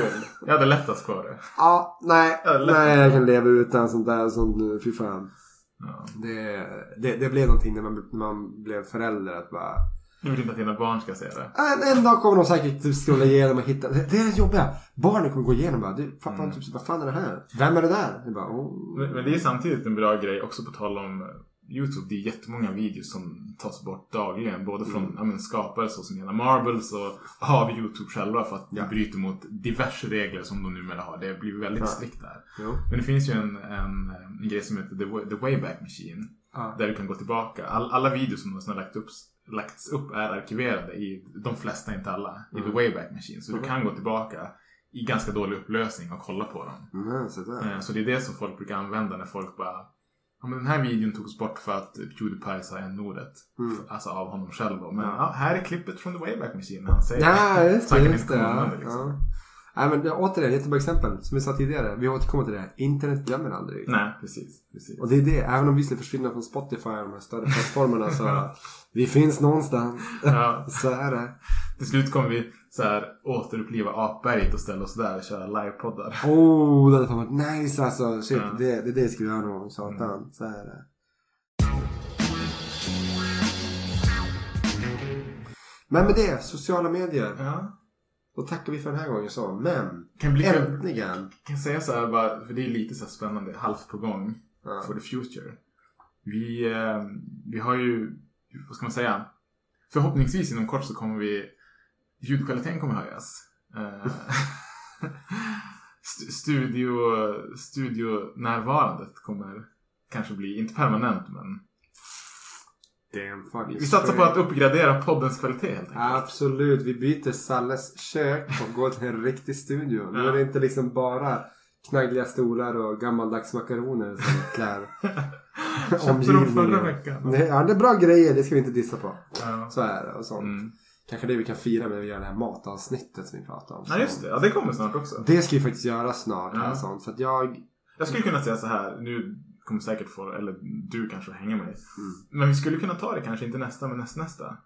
Jag hade lättast kvar det.
Ja, nej,
Ja, lätt.
nej jag kan leva utan sånt där, sånt nu, fy fan.
Ja.
Det, det, det blev någonting när man, när man blev förälder att bara
Du vill inte att dina barn ska se det.
En, en dag kommer de säkert typ scrolla igenom och hitta. Det, det är det jobbiga. Barnen kommer gå igenom och bara. Du,
Mm.
typ, vad fan är det här? Vem är det där? Jag bara, oh.
Men, men det är samtidigt en bra grej också på tal om Youtube. Det är jättemånga videos som tas bort dagligen. Både från
Mm.
men, skapare så som Gena Marbles och av Youtube själva. För att
Ja.
de bryter mot diverse regler som de numera har. Det blir väldigt
Ja.
strikt där.
Jo.
Men det finns ju en, en, en grej som heter The, Way- The Wayback Machine.
Ja.
Där du kan gå tillbaka. All, alla videos som någonsin har lagt upp, lagts upp är arkiverade i, de flesta, inte alla, i
Mm.
The Wayback Machine. Så du kan gå tillbaka i ganska dålig upplösning och kolla på dem.
Mm, så där.
Eh, Så det är det som folk brukar använda när folk bara Ja men den här videon togs bort för att Pewdiepie sa n-ordet.
Mm.
Alltså av honom själv då. Men
Ja.
här är klippet från The Wayback Machine när han säger
Ja, just det. Just det ja.
det, liksom.
ja. Nej, men återigen, jättebra exempel. Som vi sa tidigare. Vi återkommer till det. Internet glömmer aldrig.
Nej, precis. precis.
Och det är det. Även om vi skulle försvinna från Spotify och de här större plattformarna så. vi finns någonstans.
Ja,
så är det.
Till slut kommer vi så här återuppliva apberget och ställa oss där och köra livepoddar.
Oh, det hade fan varit nice alltså. Shit,
Ja.
det, det, det vi göra någon gång. Satan. Så är det. Men med det, sociala medier.
Ja.
Då tackar vi för den här gången så. Men,
Kan bli
äntligen.
kan jag säga så här bara, för det är lite så spännande, halvt på gång.
Ja.
For the future. Vi, eh, vi har ju, vad ska man säga? Förhoppningsvis inom kort så kommer vi, ljudkvaliteten kommer höjas. Eh, st- studio, studionärvarandet kommer kanske bli, inte permanent men vi satsar på att uppgradera poddens kvalitet helt enkelt.
Absolut, vi byter Salles kök och går till en riktig studio. Nu är det inte liksom bara knaggliga stolar och gammaldags makaroner som klär
Köpte dem förra veckan.
Ja, det är bra grejer, det ska vi inte dissa på.
Ja.
Så är det och sånt.
Mm.
Kanske det vi kan fira med att göra det här matavsnittet som vi pratade om.
ja, just det. Ja, det kommer snart också.
Det ska vi faktiskt göra snart.
Ja.
Här, sånt. För att jag...
Jag skulle kunna säga så här, nu kommer säkert få, eller du kanske hänga mig.
Mm.
Men vi skulle kunna ta det kanske inte nästa, men näst, nästa.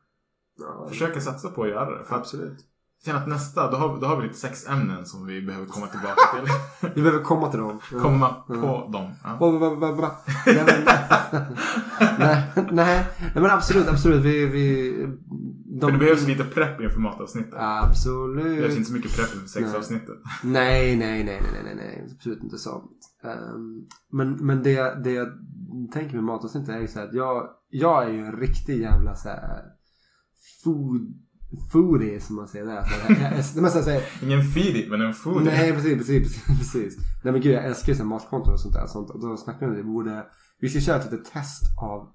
Ja,
Försöka satsa på att göra det. För
absolut.
känner att nästa, då har, då har vi lite sexämnen som vi behöver komma tillbaka till.
Vi behöver komma till dem.
Komma på dem. Ja.
Nej, nej, nej, men absolut, absolut. Vi, vi, de,
det behövs lite prepp inför matavsnittet. Det behövs
Absolut.
inte så mycket prepp inför sexavsnittet.
Nej, nej, nej, nej, nej, nej, absolut inte sånt. Ehm, men men det, det jag tänker med matavsnittet är ju så här att jag, jag är ju en riktig jävla så här food, foodie som man säger där. Så här, jag, jag, jag, jag, jag,
Ingen feedie, men en foodie.
Nej precis, precis, precis. Nej men gud jag älskar ju så matkonton och sånt där. Sånt. Och då snackade vi om det. Vi borde, vi ska köra ett litet test av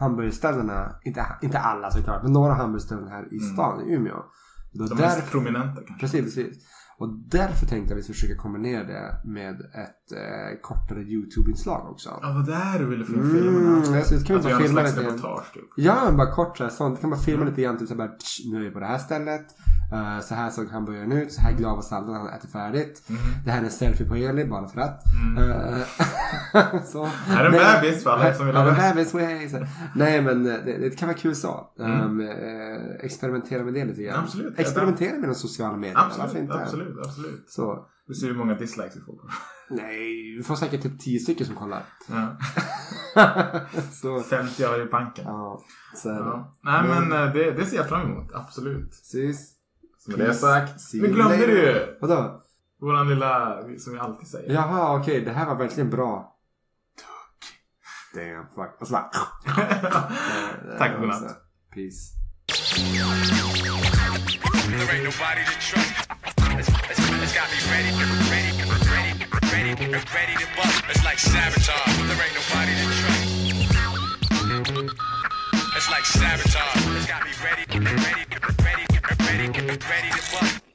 hamburgerställena. Inte, inte alla såklart. Men några hamburgerställen här i stan i Umeå.
De
där,
mest prominenta kanske.
precis, precis. Och därför tänkte jag att vi ska försöka kombinera det med ett eh, kortare YouTube-inslag också.
Ja, vad det här du ville från
Mm, ska- kan vi
vi
bara filma lite.
typ.
Ja, men bara kort så här, sånt. Kan bara filma lite grann. Typ så här, bara, "Tsch, nu är vi på det här stället. Eh, så här såg hamburgaren ut, så här glad var salladen när han ätit färdigt.
Mhm.
Det här är en selfie på Eli, bara för att. Eh, så.
Här är en bebis för alla som vill ha det.
bebis, Nej men eh, det, det kan vara kul så.
Mm.
Um, experimentera med det lite grann.
Absolut.
Experimentera med de sociala medierna.
Absolut,
inte?
absolut, absolut.
Så.
Vi ser hur många dislikes vi får
Nej, vi får säkert typ 10 stycken som kollar.
ja.
så.
50 öre i banken.
Ja, så är det.
Ja. Nej men eh, det, det ser jag fram emot, absolut.
Sist.
Med det sagt.
You
glömde det ju!
Vadå?
Våran lilla, som vi alltid säger.
Jaha, okej. Det här var verkligen bra. Damn, fuck. Och så bara...
Tack och godnatt.
Så, Peace.
There ain't nobody to trust. It's, it's, it's got me ready, ready, ready, ready, ready to bust. It's like sabotage. There ain't nobody to trust. It's like sabotage. It's got me ready, ready, ready, ready to bust.